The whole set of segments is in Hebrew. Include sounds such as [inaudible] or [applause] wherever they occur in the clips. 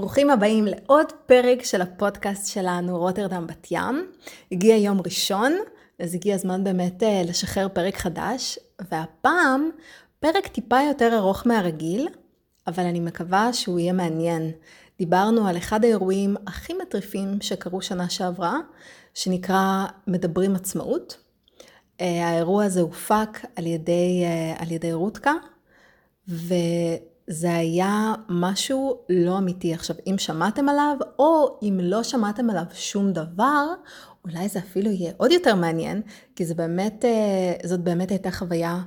ברוכים הבאים לעוד פרק של הפודקאסט שלנו, רוטרדם בת ים. הגיע יום ראשון, אז הגיע הזמן באמת אה, לשחרר פרק חדש, והפעם פרק טיפה יותר ארוך מהרגיל, אבל אני מקווה שהוא יהיה מעניין. דיברנו על אחד האירועים הכי מטריפים שקרו שנה שעברה, שנקרא מדברים עצמאות. אה, האירוע הזה הופק על ידי, אה, על ידי רותקה, וזה היה משהו לא אמיתי. עכשיו, אם שמעתם עליו, או אם לא שמעתם עליו שום דבר, אולי זה אפילו יהיה עוד יותר מעניין, כי זה באמת, אה, זאת באמת הייתה חוויה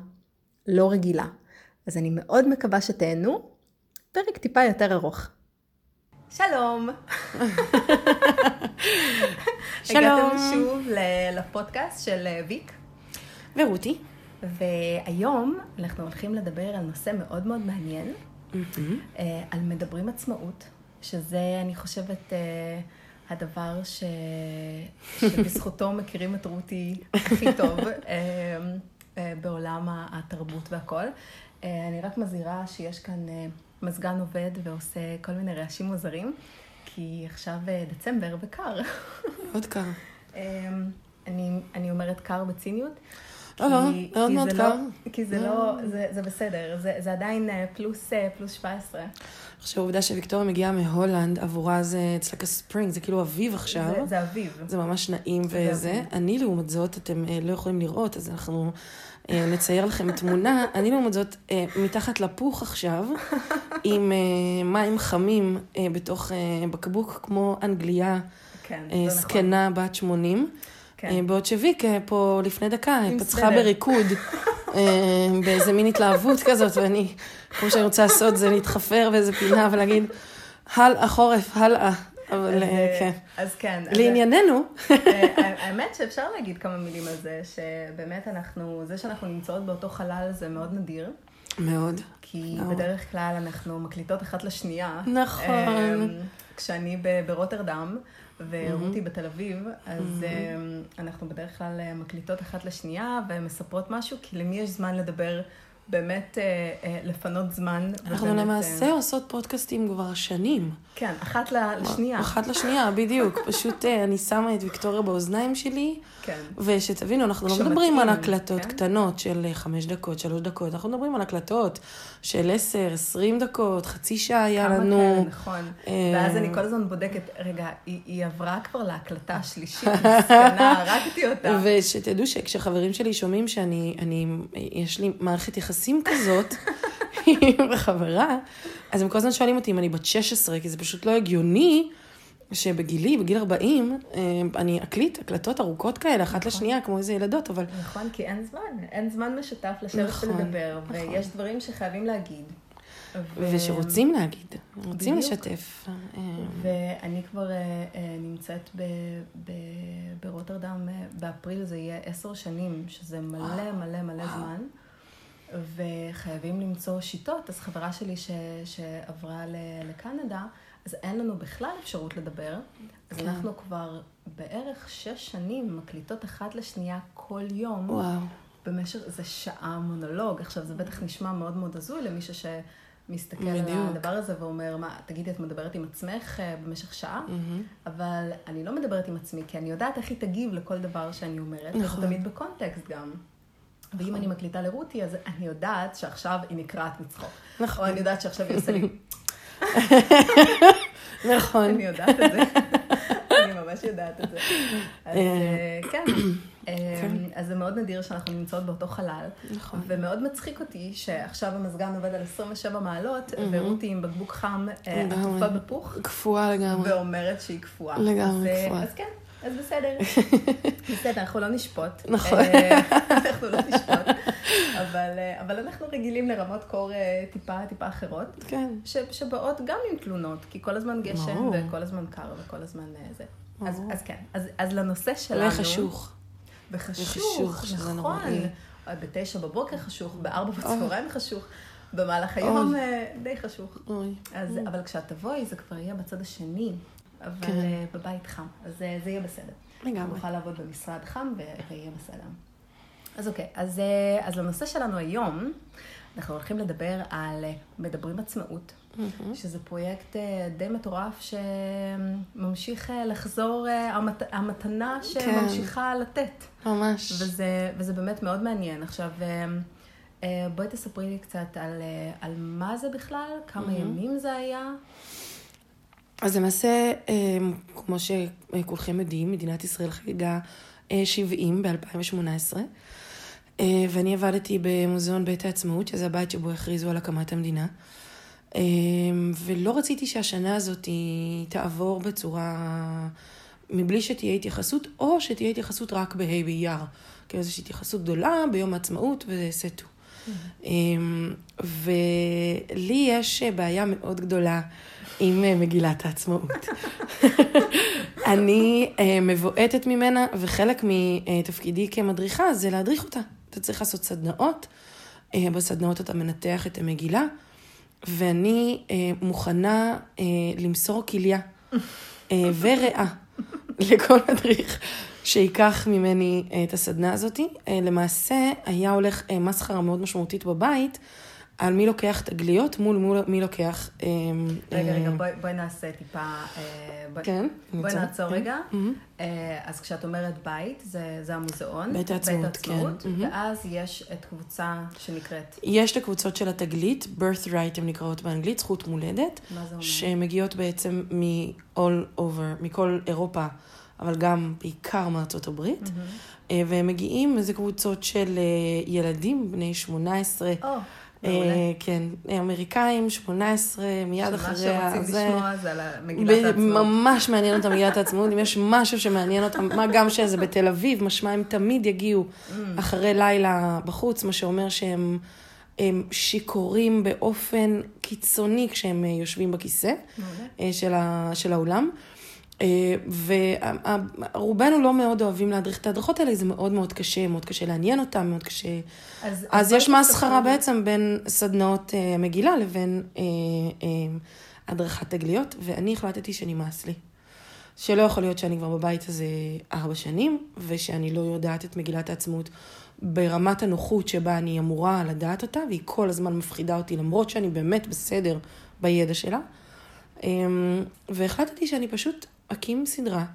לא רגילה. אז אני מאוד מקווה שתהנו. פרק טיפה יותר ארוך. שלום. [laughs] שלום. הגעתם שוב לפודקאסט של ויק. ורותי. והיום אנחנו הולכים לדבר על נושא מאוד מאוד מעניין, אה, על מדברים עצמאות, שזה, אני חושבת, אה, הדבר ש... שבזכותו [laughs] מכירים את רותי הכי טוב אה, בעולם התרבות והכל. אני רק מזהירה שיש כאן מזגן עובד ועושה כל מיני רעשים מוזרים, כי עכשיו דצמבר וקר. מאוד קר. אני, אני אומרת קר בציניות. לא, לא, מאוד מאוד לא- קר. כי זה לא, זה, זה בסדר, זה, זה עדיין פלוס, פלוס 17. עכשיו, העובדה שוויקטוריה מגיעה מהולנד, עבורה זה, it's like a spring, זה כאילו אביב עכשיו. זה, זה אביב. זה ממש נעים וזה. אני, לעומת זאת, אתם לא יכולים לראות, אז אנחנו נצייר לכם תמונה. [laughs] אני, לעומת זאת, מתחת לפוך עכשיו, עם מים חמים בתוך בקבוק, כמו אנגליה, כן, זקנה בת 80. כן. בעוד שוויק פה לפני דקה פצחה בריקוד, באיזה מין התלהבות [laughs] כזאת, ואני, כמו שאני רוצה לעשות זה להתחפר באיזה פינה ולהגיד, הלאה חורף, הלאה. אבל כן. אז כן. לענייננו. [laughs] האמת שאפשר להגיד כמה מילים על זה, שבאמת אנחנו, זה שאנחנו נמצאות באותו חלל זה מאוד נדיר. מאוד. כי בדרך כלל אנחנו מקליטות אחת לשנייה. נכון. כשאני ברוטרדם. ורותי בתל אביב, אז אנחנו בדרך כלל מקליטות אחת לשנייה ומספרות משהו, כי למי יש זמן לדבר, באמת לפנות זמן. אנחנו למעשה עושות פודקאסטים כבר שנים. כן, אחת לשנייה. אחת לשנייה, בדיוק. [laughs] פשוט אני שמה את ויקטוריה באוזניים שלי, כן. ושתבינו, אנחנו לא מדברים על הקלטות קטנות של חמש דקות, שלוש דקות, אנחנו מדברים על הקלטות של עשר, עשרים דקות, חצי שעה היה לנו. כמה כאלה, נכון. ואז אני כל הזמן בודקת, רגע, היא עברה כבר להקלטה השלישית, מסכנה, הרגתי אותה. [laughs] ושתדעו שכשחברים שלי שומעים שאני, יש לי מערכת יחסים כזאת, בחברה, אז הם כל הזמן שואלים אותי אם אני בת 16, כי זה פשוט לא הגיוני שבגילי, בגיל 40, אני אקליט הקלטות ארוכות כאלה, אחת לשנייה, כמו איזה ילדות, אבל... נכון, כי אין זמן, אין זמן משותף לשבת ולדבר, ויש דברים שחייבים להגיד. ושרוצים להגיד, רוצים לשתף. ואני כבר נמצאת ברוטרדם, באפריל זה יהיה עשר שנים, שזה מלא מלא מלא זמן. וחייבים למצוא שיטות. אז חברה שלי ש, שעברה לקנדה, אז אין לנו בכלל אפשרות לדבר. אז כן. אנחנו כבר בערך שש שנים מקליטות אחת לשנייה כל יום. וואו. במשך, זה שעה מונולוג. עכשיו, זה בטח נשמע מאוד מאוד הזוי למישהו שמסתכל בדיוק. על הדבר הזה ואומר, מה, תגידי, את מדברת עם עצמך במשך שעה? Mm-hmm. אבל אני לא מדברת עם עצמי, כי אני יודעת איך היא תגיב לכל דבר שאני אומרת. נכון. וזה תמיד בקונטקסט גם. ואם אני מקליטה לרותי, אז אני יודעת שעכשיו היא נקרעת מצחוק. נכון. או אני יודעת שעכשיו היא עושה לי... נכון. אני יודעת את זה. אני ממש יודעת את זה. אז כן. אז זה מאוד נדיר שאנחנו נמצאות באותו חלל. נכון. ומאוד מצחיק אותי שעכשיו המזגן עובד על 27 מעלות, ורותי עם בקבוק חם עטופה בפוך. קפואה לגמרי. ואומרת שהיא קפואה. לגמרי קפואה. אז כן. אז בסדר. [laughs] בסדר, אנחנו לא נשפוט. נכון. [laughs] אנחנו לא נשפוט. אבל, אבל אנחנו רגילים לרמות קור טיפה, טיפה אחרות. כן. ש, שבאות גם עם תלונות, כי כל הזמן גשם, וכל הזמן קר, וכל הזמן זה. אז, אז כן, אז, אז לנושא שלנו... וחשוך. וחשוך, נכון. בתשע בבוקר חשוך, בארבע בצהריים חשוך. במהלך היום די חשוך. אז, אבל כשאת תבואי, זה כבר יהיה בצד השני. אבל כן. בבית חם, אז זה יהיה בסדר. לגמרי. נוכל לעבוד במשרד חם ויהיה בסדר. אז אוקיי, אז, אז לנושא שלנו היום, אנחנו הולכים לדבר על מדברים עצמאות. שזה פרויקט אה, די מטורף שממשיך אה, לחזור, אה, המת... המתנה שממשיכה לתת. ממש. וזה, וזה באמת מאוד מעניין. עכשיו, אה, אה, בואי תספרי לי קצת על, אה, על מה זה בכלל, כמה ימים זה היה. אז למעשה, אה, כמו שכולכם יודעים, מדינת ישראל חגגה אה, 70 ב-2018, אה, ואני עבדתי במוזיאון בית העצמאות, שזה הבית שבו הכריזו על הקמת המדינה. אה, ולא רציתי שהשנה הזאת תעבור בצורה... מבלי שתהיה התייחסות, או שתהיה התייחסות רק בה' באייר. כאילו איזושהי התייחסות גדולה ביום העצמאות וסטו. אמ, ולי יש בעיה מאוד גדולה עם אה, מגילת העצמאות. [laughs] אני אה, מבועטת ממנה, וחלק מתפקידי כמדריכה זה להדריך אותה. אתה צריך לעשות סדנאות, אה, בסדנאות אתה מנתח את המגילה, ואני מוכנה למסור כליה וריאה לכל מדריך שייקח ממני את הסדנה הזאתי. למעשה, היה הולך מסחרה מאוד משמעותית בבית. על מי לוקח תגליות מול מול מי לוקח... רגע, רגע, בואי, בואי נעשה טיפה... אה, בואי, כן, בואי נעצור כן. רגע. אה, אז כשאת אומרת בית, זה, זה המוזיאון. בית העצמאות, כן. ואז יש את קבוצה שנקראת... יש את הקבוצות של התגלית, birthright הן נקראות באנגלית, זכות מולדת. מה זה אומר? שמגיעות בעצם מ-all over, מכל אירופה, אבל גם בעיקר מארצות הברית. אה, והם מגיעים, איזה קבוצות של אה, ילדים בני 18. או, אה, מעולה. כן, אמריקאים, 18, מיד שמה אחריה. שרוצים זה- לשמוע זה על מגילת העצמאות. ממש מעניין אותם מגילת העצמאות, אם יש משהו שמעניין אותם, מה גם שזה בתל אביב, משמע הם תמיד יגיעו Mm. אחרי לילה בחוץ, מה שאומר שהם הם שיכורים באופן קיצוני כשהם יושבים בכיסא של, ה, של האולם. אה, ורובנו לא מאוד אוהבים להדריך את ההדרכות האלה, זה מאוד מאוד קשה, מאוד קשה לעניין אותם, מאוד קשה... אז, אז יש מסחרה. בעצם בין סדנאות אה, מגילה לבין אה, הדרכת תגליות, ואני החלטתי שנמאס לי. שלא יכול להיות שאני כבר בבית הזה ארבע שנים, ושאני לא יודעת את מגילת העצמאות ברמת הנוחות שבה אני אמורה לדעת אותה, והיא כל הזמן מפחידה אותי, למרות שאני באמת בסדר בידע שלה. אמ, והחלטתי שאני פשוט אקים סדרה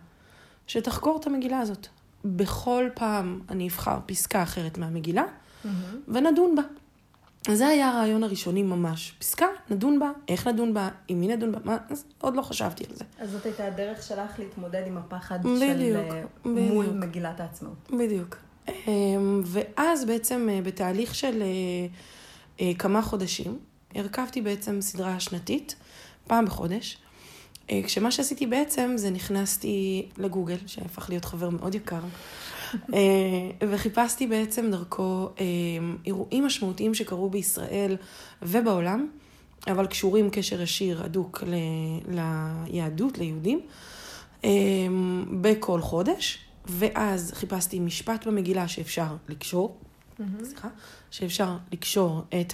שתחקור את המגילה הזאת. בכל פעם אני אבחר פסקה אחרת מהמגילה, ונדון בה. זה היה הרעיון הראשוני ממש. פסקה, נדון בה, איך נדון בה, עם מי נדון בה, מה, אז עוד לא חשבתי על זה. אז זאת הייתה הדרך שלך להתמודד עם הפחד בדיוק, של אה, מול בדיוק. מגילת העצמאות. בדיוק. אמ, ואז בעצם אה, בתהליך של אה, כמה חודשים, הרכבתי בעצם סדרה שנתית, פעם בחודש. אה, כשמה שעשיתי בעצם זה נכנסתי לגוגל, שהפך להיות חבר מאוד יקר, אה, וחיפשתי בעצם דרכו אה, אירועים משמעותיים שקרו בישראל ובעולם, אבל קשורים קשר ישיר הדוק ל- ליהדות, ליהודים, בכל חודש, ואז חיפשתי משפט במגילה שאפשר לקשור, סליחה, שאפשר לקשור את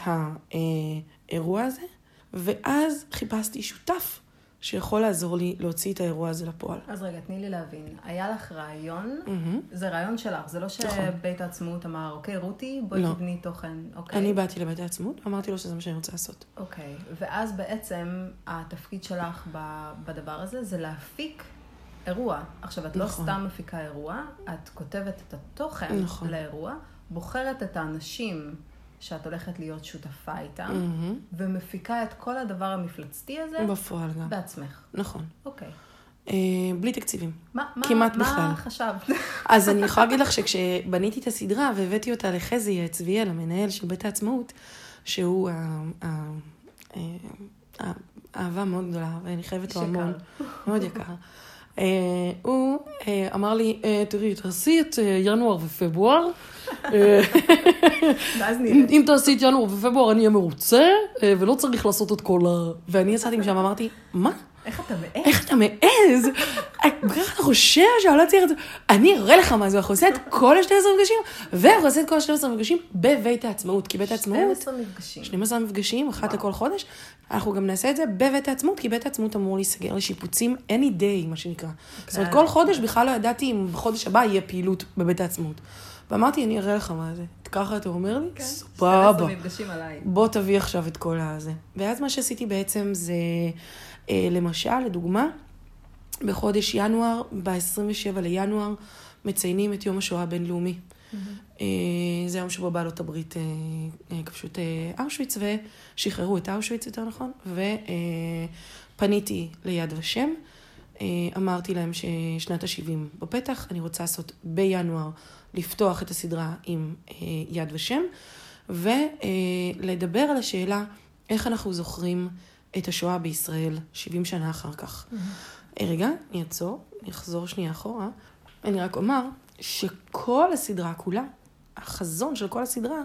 האירוע הזה, ואז חיפשתי שותף שיכול לעזור לי להוציא את האירוע הזה לפועל. אז רגע, תני לי להבין. היה לך רעיון, מהמם. זה רעיון שלך, זה לא נכון. שבית העצמאות אמר, אוקיי, רותי, בואי לא. תבני תוכן, אוקיי? אני באתי לבית העצמאות, אמרתי לו שזה מה שאני רוצה לעשות. אוקיי, ואז בעצם התפקיד שלך בדבר הזה זה להפיק אירוע. עכשיו, את לא נכון. סתם מפיקה אירוע, את כותבת את התוכן נכון. לאירוע, בוחרת את האנשים שאת הולכת להיות שותפה איתם, מהמם. ומפיקה את כל הדבר המפלצתי הזה בפועל גם. בעצמך. נכון. אוקיי. אה, בלי תקציבים. מה, מה, כמעט מה בכלל. חשבת? [laughs] אז אני יכולה להגיד לך שכשבניתי את הסדרה והבאתי אותה לחזי צביאל, המנהל של בית העצמאות, שהוא אה, אהבה מאוד גדולה, ואני חייבת לו. המון, מאוד יקר. אה, הוא אה, אמר לי, אה, תראי, תעשי את ינואר ופברואר, אם תעשי את ינואר ופברואר אני אהיה מרוצה, ולא צריך לעשות את כל ה... ואני יצאתי משם, אמרתי, מה? איך אתה מעז? איך אתה מעז? ככה אתה חושב שאני לא צריך את זה? אני אראה לך מה זה, אנחנו עושים את כל ה-12 מפגשים, ואנחנו עושים את כל ה-12 מפגשים בבית העצמאות, כי בית העצמאות... 12 מפגשים. 12 מפגשים, אחת לכל חודש. אנחנו גם נעשה את זה בבית העצמאות, כי בית העצמאות אמור להיסגר לשיפוצים any day, מה שנקרא. זאת אומרת, כל חודש בכלל לא ידעתי אם בחודש הבא יהיה פעילות בבית העצמאות. ואמרתי, אני אראה לך מה זה. ככה אתה אומר לי? כן, סבבה. 12 מפגשים עליי. בוא תביא עכשיו את כל הזה. ואז מה שעשיתי בעצם זה, למשל, לדוגמה, בחודש ינואר, ב-27 לינואר, מציינים את יום השואה הבינלאומי. אה, זה היום שבו בעלות הברית אה, אה, כבשו את אה, אושוויץ ושחררו את אושוויץ, יותר נכון, ופניתי ליד ושם. אה, אמרתי להם ששנת ה-70 בפתח, אני רוצה לעשות בינואר, לפתוח את הסדרה עם אה, יד ושם, ולדבר על השאלה איך אנחנו זוכרים את השואה בישראל 70 שנה אחר כך. אה, רגע, אני אעצור, אני אחזור שנייה אחורה. אני רק אומר שכל הסדרה כולה, החזון של כל הסדרה,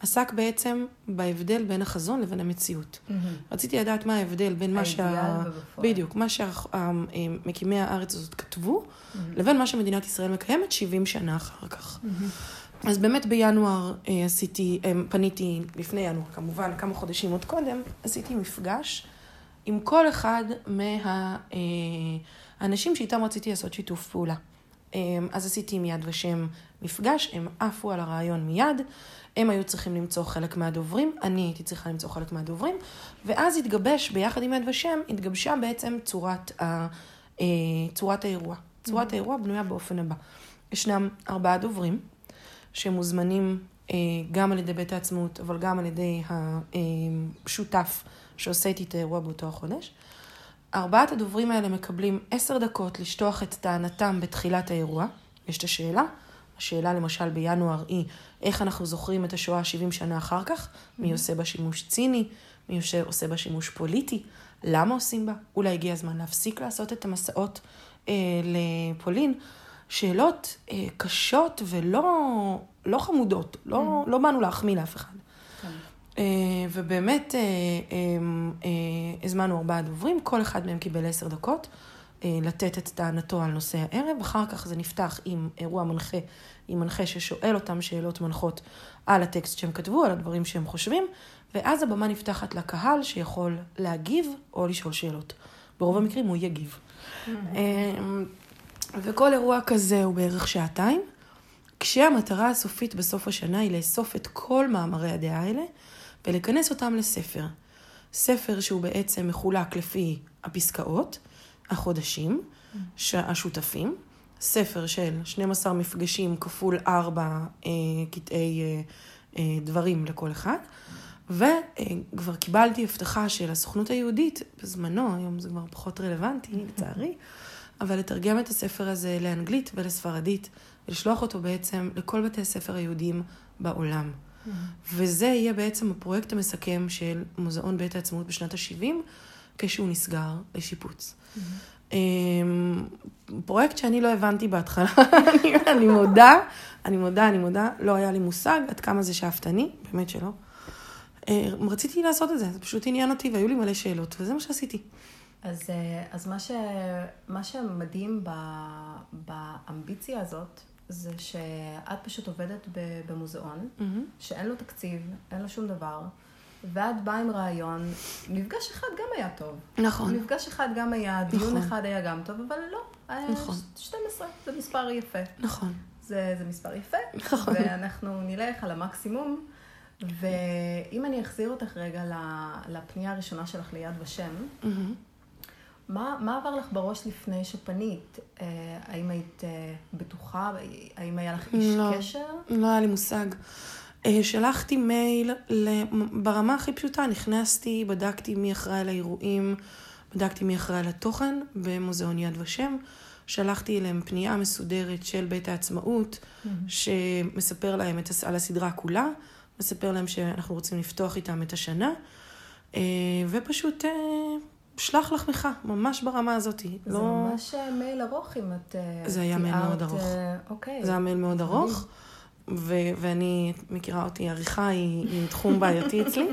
עסק בעצם בהבדל בין החזון לבין המציאות. רציתי לדעת מה ההבדל בין מה שה... ובפועל. בדיוק, מה שמקימי הארץ הזאת כתבו, לבין מה שמדינת ישראל מקיימת 70 שנה אחר כך. אז באמת בינואר אה, עשיתי, אה, פניתי, לפני ינואר כמובן, כמה חודשים עוד קודם, עשיתי מפגש עם כל אחד מהאנשים שאיתם רציתי לעשות שיתוף פעולה. אה, אז עשיתי עם יד ושם מפגש, הם עפו על הרעיון מיד, הם היו צריכים למצוא חלק מהדוברים, אני הייתי צריכה למצוא חלק מהדוברים, ואז התגבש, ביחד עם יד ושם, התגבשה בעצם צורת, ה, אה, צורת האירוע. צורת האירוע בנויה באופן הבא. ישנם ארבעה דוברים, שמוזמנים אה, גם על ידי בית העצמאות, אבל גם על ידי השותף שעושה איתי את האירוע באותו החודש. ארבעת הדוברים האלה מקבלים עשר דקות לשטוח את טענתם בתחילת האירוע. יש את השאלה. השאלה למשל בינואר היא איך אנחנו זוכרים את השואה 70 שנה אחר כך, מי עושה בה שימוש ציני, מי עושה בה שימוש פוליטי, למה עושים בה, אולי הגיע הזמן להפסיק לעשות את המסעות אה, לפולין. שאלות אה, קשות ולא לא חמודות, לא, לא באנו להחמיא לאף אחד. כן. אה, ובאמת אה, אה, אה, הזמנו ארבעה דוברים, כל אחד מהם קיבל עשר דקות אה, לתת את טענתו על נושא הערב, אחר כך זה נפתח עם אירוע מנחה, עם מנחה ששואל אותם שאלות מנחות על הטקסט שהם כתבו, על הדברים שהם חושבים, ואז הבמה נפתחת לקהל שיכול להגיב או לשאול שאלות. ברוב המקרים הוא יגיב. אה, וכל אירוע כזה הוא בערך שעתיים, כשהמטרה הסופית בסוף השנה היא לאסוף את כל מאמרי הדעה האלה ולכנס אותם לספר. ספר שהוא בעצם מחולק לפי הפסקאות, החודשים, השותפים, ספר של 12 מפגשים כפול 4 אה, קטעי אה, אה, דברים לכל אחד, וכבר קיבלתי הבטחה של הסוכנות היהודית בזמנו, היום זה כבר פחות רלוונטי לצערי, אבל לתרגם את הספר הזה לאנגלית ולספרדית, ולשלוח אותו בעצם לכל בתי הספר היהודיים בעולם. וזה יהיה בעצם הפרויקט המסכם של מוזיאון בית העצמאות בשנת ה-70, כשהוא נסגר לשיפוץ. אמ, פרויקט שאני לא הבנתי בהתחלה, [laughs] אני- אני מודה, אני מודה, אני מודה, לא היה לי מושג עד כמה זה שאפתני, באמת שלא. אה, רציתי לעשות את זה, זה פשוט עניין אותי והיו לי מלא שאלות, וזה מה שעשיתי. אז, אה, אז מה, ש, מה שמדהים ב, באמביציה הזאת, זה שאת פשוט עובדת במוזיאון, שאין לו תקציב, אין לו שום דבר, ואת באה עם רעיון, מפגש אחד גם היה טוב. נכון. מפגש אחד גם היה, דיון נכון. אחד היה גם טוב, אבל לא. נכון. 12, זה מספר יפה. נכון. זה, זה מספר יפה, נכון. ואנחנו נלך על המקסימום. ואם אני אחזיר אותך רגע לפנייה הראשונה שלך ליד ושם, מהמם. מה, מה עבר לך בראש לפני שפנית? אה, האם היית אה, בטוחה? האם היה לך איש לא. קשר? לא היה לי מושג. אה, שלחתי מייל, ברמה הכי פשוטה, נכנסתי, בדקתי מי אחראי על האירועים, בדקתי מי אחראי על התוכן במוזיאון יד ושם, שלחתי אליהם פנייה מסודרת של בית העצמאות, שמספר להם את, על הסדרה כולה, מספר להם שאנחנו רוצים לפתוח איתם את השנה, אה, ופשוט אה, שלח לחמך, ממש ברמה הזאת. זה לא... ממש אה, מייל ארוך אם את... אה, זה היה מייל מאוד ארוך. אה, אוקיי. זה היה מייל מאוד. ארוך. ו- ואני מכירה אותי, עריכה היא, היא תחום בעייתי אצלי.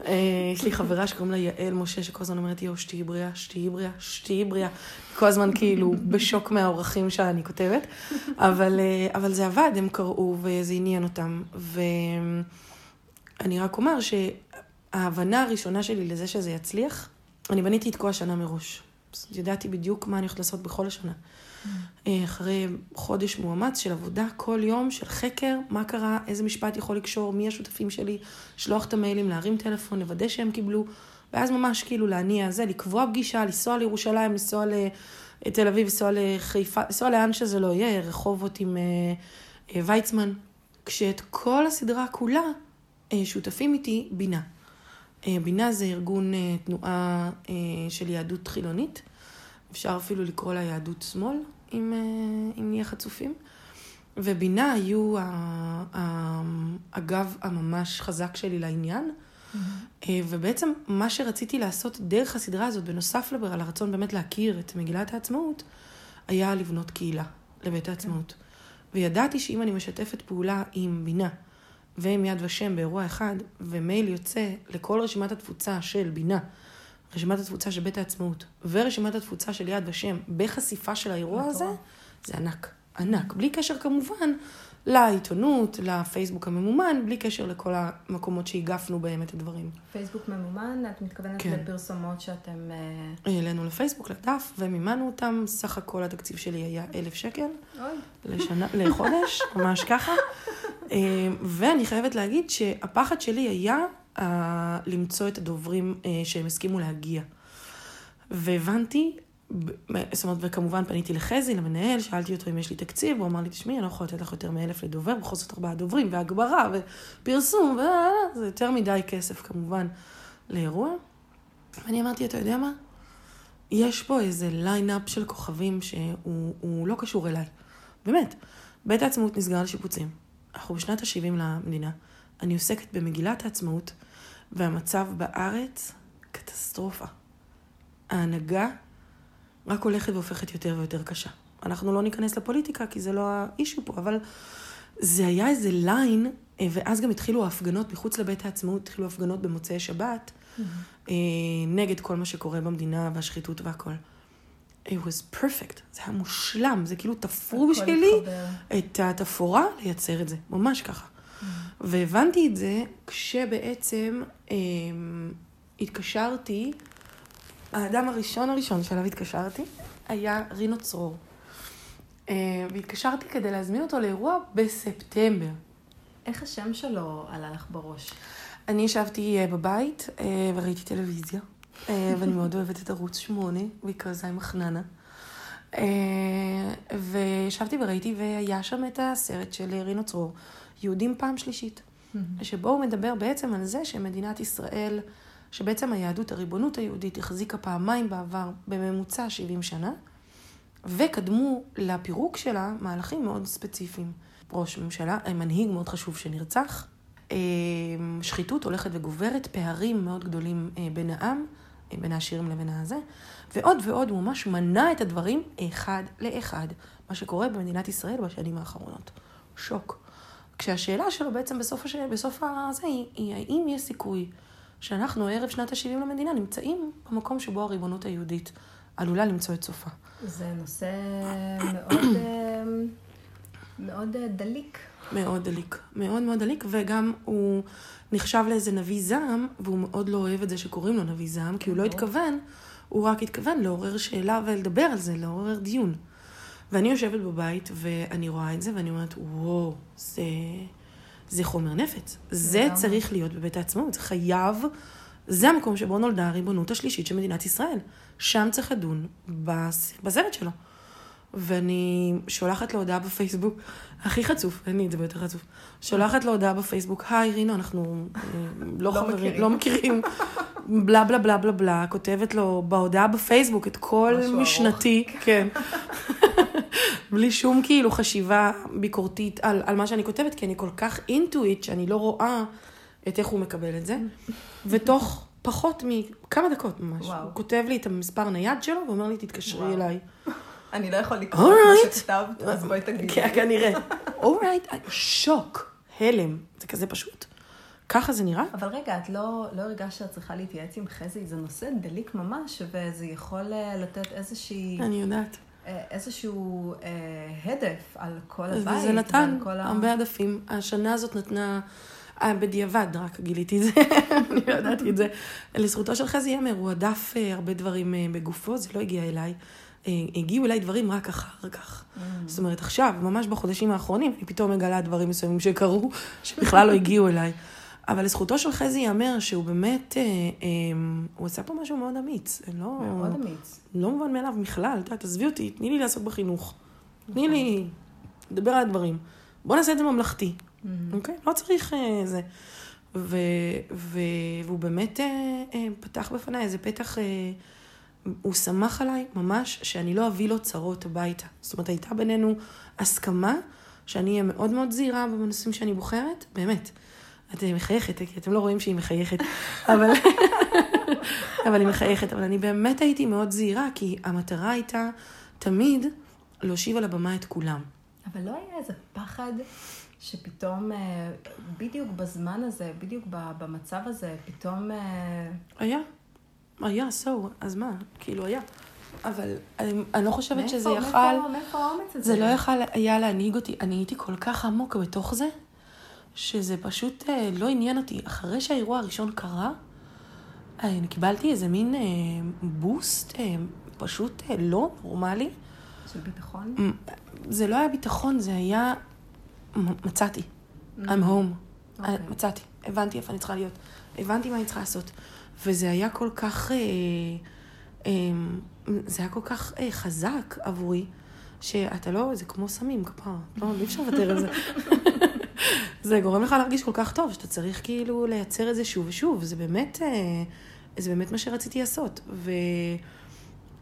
[laughs] יש לי חברה שקוראים לה יעל משה, שכל הזמן אומרת, יואו, שתהיי בריאה, שתהיי בריאה, שתהיי בריאה. כל הזמן כאילו בשוק מהאורחים שאני כותבת. [laughs] אבל, אבל זה עבד, הם קראו וזה עניין אותם. ואני רק אומר שההבנה הראשונה שלי לזה שזה יצליח, אני בניתי את כל השנה מראש. ידעתי בדיוק מה אני הולכת לעשות בכל השנה. אה, אחרי חודש מאומץ של עבודה כל יום, של חקר, מה קרה, איזה משפט יכול לקשור, מי השותפים שלי, לשלוח את המיילים, להרים טלפון, לוודא שהם קיבלו, ואז ממש כאילו להניע זה, לקבוע פגישה, לנסוע לירושלים, לנסוע לתל אביב, לנסוע לחיפה, לנסוע לאן שזה לא יהיה, רחובות עם אה, אה, ויצמן, כשאת כל הסדרה כולה שותפים איתי בינה. בינה זה ארגון תנועה של יהדות חילונית. אפשר אפילו לקרוא לה יהדות שמאל, אם, אה, אם נהיה חצופים. ובינה היו הגב הממש חזק שלי לעניין. Mm-hmm. ובעצם מה שרציתי לעשות דרך הסדרה הזאת, בנוסף על הרצון באמת להכיר את מגילת העצמאות, היה לבנות קהילה לבית העצמאות. וידעתי שאם אני משתפת פעולה עם בינה ועם יד ושם באירוע אחד, ומייל יוצא לכל רשימת התפוצה של בינה, רשימת התפוצה של בית העצמאות ורשימת התפוצה של יד ושם בחשיפה של האירוע הזה, זה ענק. ענק. בלי קשר כמובן לעיתונות, לפייסבוק הממומן, בלי קשר לכל המקומות שהגפנו בהם את הדברים. פייסבוק ממומן, את מתכוונת כן. לפרסומות שאתם... אה, העלינו לפייסבוק, לדף, ומימנו אותם. סך הכל התקציב שלי היה אלף שקל. אוי. לשנה, לחודש, [laughs] ממש ככה. אה, ואני חייבת להגיד שהפחד שלי היה uh, למצוא את הדוברים שהם הסכימו להגיע. והבנתי, זאת אומרת, וכמובן פניתי לחזי, למנהל, שאלתי אותו אם יש לי תקציב, הוא אמר לי, תשמעי, אני לא יכולה לתת לך יותר מאלף לדובר, בכל זאת ארבעה דוברים, והגברה, ופרסום, וזה יותר מדי כסף כמובן לאירוע. ואני אמרתי, אתה יודע מה? יש פה איזה line-up של כוכבים שהוא לא קשור אליי. באמת. בית העצמאות נסגר לשיפוצים. אנחנו בשנת ה-70 למדינה. אני עוסקת במגילת העצמאות, והמצב בארץ, קטסטרופה. ההנהגה רק הולכת והופכת יותר ויותר קשה. אנחנו לא ניכנס לפוליטיקה, כי זה לא ה issue פה, אבל זה היה איזה line, אה, ואז גם התחילו ההפגנות מחוץ לבית העצמאות, התחילו הפגנות במוצאי שבת, mm-hmm. נגד כל מה שקורה במדינה והשחיתות והכל. It was perfect, זה היה מושלם, זה כאילו תפרו בשבילי את התפאורה לייצר את זה, ממש ככה. והבנתי את זה כשבעצם אה, התקשרתי, האדם הראשון הראשון שאליו התקשרתי היה רינו צרור. אה, והתקשרתי כדי להזמין אותו לאירוע בספטמבר. איך השם שלו עלה לך בראש? אני ישבתי אה, בבית אה, וראיתי טלוויזיה, ואני מאוד אוהבת את ערוץ 8, because I'm חננה. וישבתי וראיתי, והיה שם את הסרט של רינו צרור. יהודים פעם שלישית. שבו הוא מדבר בעצם על זה שמדינת ישראל, שבעצם היהדות, הריבונות היהודית, החזיקה פעמיים בעבר בממוצע 70 שנה, וקדמו לפירוק שלה מהלכים מאוד ספציפיים. ראש ממשלה, מנהיג מאוד חשוב שנרצח, אה, שחיתות הולכת וגוברת, פערים מאוד גדולים אה, בין העם, אה, בין העשירים לבין הזה, ועוד ועוד, הוא ממש מנע את הדברים אחד לאחד, מה שקורה במדינת ישראל בשנים האחרונות. שוק. כשהשאלה שלו בעצם בסוף, הש... בסוף הזה היא, היא האם יש סיכוי שאנחנו ערב שנת ה-70 למדינה נמצאים במקום שבו הריבונות היהודית עלולה למצוא את סופה. זה נושא מאוד, אה, מאוד אה, דליק. מאוד דליק, מאוד מאוד דליק, וגם הוא נחשב לאיזה נביא זעם, והוא מאוד לא אוהב את זה שקוראים לו נביא זעם, כי הוא לא התכוון, הוא רק התכוון לעורר שאלה ולדבר על זה, לעורר דיון. ואני יושבת בבית ואני רואה את זה ואני אומרת, וואו, זה, זה חומר נפש. זה צריך להיות בבית העצמאות, זה חייב, זה המקום שבו נולדה הריבונות השלישית של מדינת ישראל. שם צריך לדון בסרט שלו. ואני שולחת לו הודעה בפייסבוק, הכי חצוף, אין לי את זה ביותר חצוף, שולחת לו הודעה בפייסבוק, היי רינו, אנחנו אה, לא, לא חברים, לא מכירים, בלה בלה בלה בלה בלה, כותבת לו בהודעה בפייסבוק את כל משנתי, כן. [laughs] בלי שום כאילו חשיבה ביקורתית על, על מה שאני כותבת, כי אני כל כך אינטואיט שאני לא רואה את איך הוא מקבל את זה. ותוך פחות מכמה דקות ממש, וואו. הוא כותב לי את המספר נייד שלו ואומר לי, תתקשרי וואו. אליי. אני לא יכול לקרוא את מה שכתבת, אז בואי [laughs] תגידי. כן, כנראה. אורייט, שוק, הלם, זה כזה פשוט. ככה זה נראה. אבל רגע, את לא, לא הרגשת שאת צריכה להתייעץ עם חזי, זה נושא דליק ממש, וזה יכול אה, לתת איזושהי... אני יודעת. אה, איזשהו אה, הדף על כל הבית. וזה נתן כל ה... הרבה עדפים. השנה הזאת נתנה, אה, בדיעבד רק גיליתי את זה, [laughs] אני לא ידעתי את זה. לזכותו של חזי ימר, הוא הדף אה, הרבה דברים אה, בגופו, זה לא הגיע אליי. אה, הגיעו אליי דברים רק אחר כך. Mm. זאת אומרת, עכשיו, ממש בחודשים האחרונים, אני פתאום מגלה דברים מסוימים שקרו, שבכלל לא הגיעו אליי. אבל לזכותו של חזי ייאמר שהוא באמת, אה, אה, הוא עשה פה משהו מאוד אמיץ. לא, מאוד אמיץ. לא מובן מאליו בכלל, את יודעת, עזבי אותי, תני לי לעסוק בחינוך. תני לי לדבר על הדברים. בוא נעשה את זה ממלכתי, אוקיי? לא צריך אה, זה. ו, ו, והוא באמת אה, אה, פתח בפניי איזה פתח, אה, הוא שמח עליי ממש שאני לא אביא לו צרות הביתה. זאת אומרת, הייתה בינינו הסכמה שאני אהיה מאוד מאוד זהירה בנושאים שאני בוחרת, באמת. את מחייכת, כי אתם לא רואים שהיא מחייכת, אבל... [laughs] אבל היא מחייכת, אבל אני באמת הייתי מאוד זהירה, כי המטרה הייתה תמיד להושיב על הבמה את כולם. אבל לא היה איזה פחד שפתאום, אה, בדיוק בזמן הזה, בדיוק במצב הזה, פתאום... אה, היה, היה, so, אז מה? כאילו היה. אבל אני, אני לא חושבת שזה מאיפה- יכל, מאיפה- מאיפה האומץ הזה? זה לא יכל היה להנהיג אותי. אני הייתי כל כך עמוק בתוך זה, שזה פשוט אה, לא עניין אותי. אחרי שהאירוע הראשון קרה, אה, אני קיבלתי איזה מין אה, בוסט אה, פשוט אה, לא נורמלי. של ביטחון? זה לא היה ביטחון, זה היה... מצאתי. I'm home. אוקיי. מצאתי. הבנתי איפה אני צריכה להיות. הבנתי מה אני צריכה לעשות. וזה היה כל כך... אה, אה, זה היה כל כך אה, חזק עבורי, שאתה לא... זה כמו סמים, כפר. לא, אי אפשר לוותר על זה. [laughs] זה גורם לך להרגיש כל כך טוב, שאתה צריך כאילו לייצר את זה שוב ושוב. זה באמת, אה, זה באמת מה שרציתי לעשות.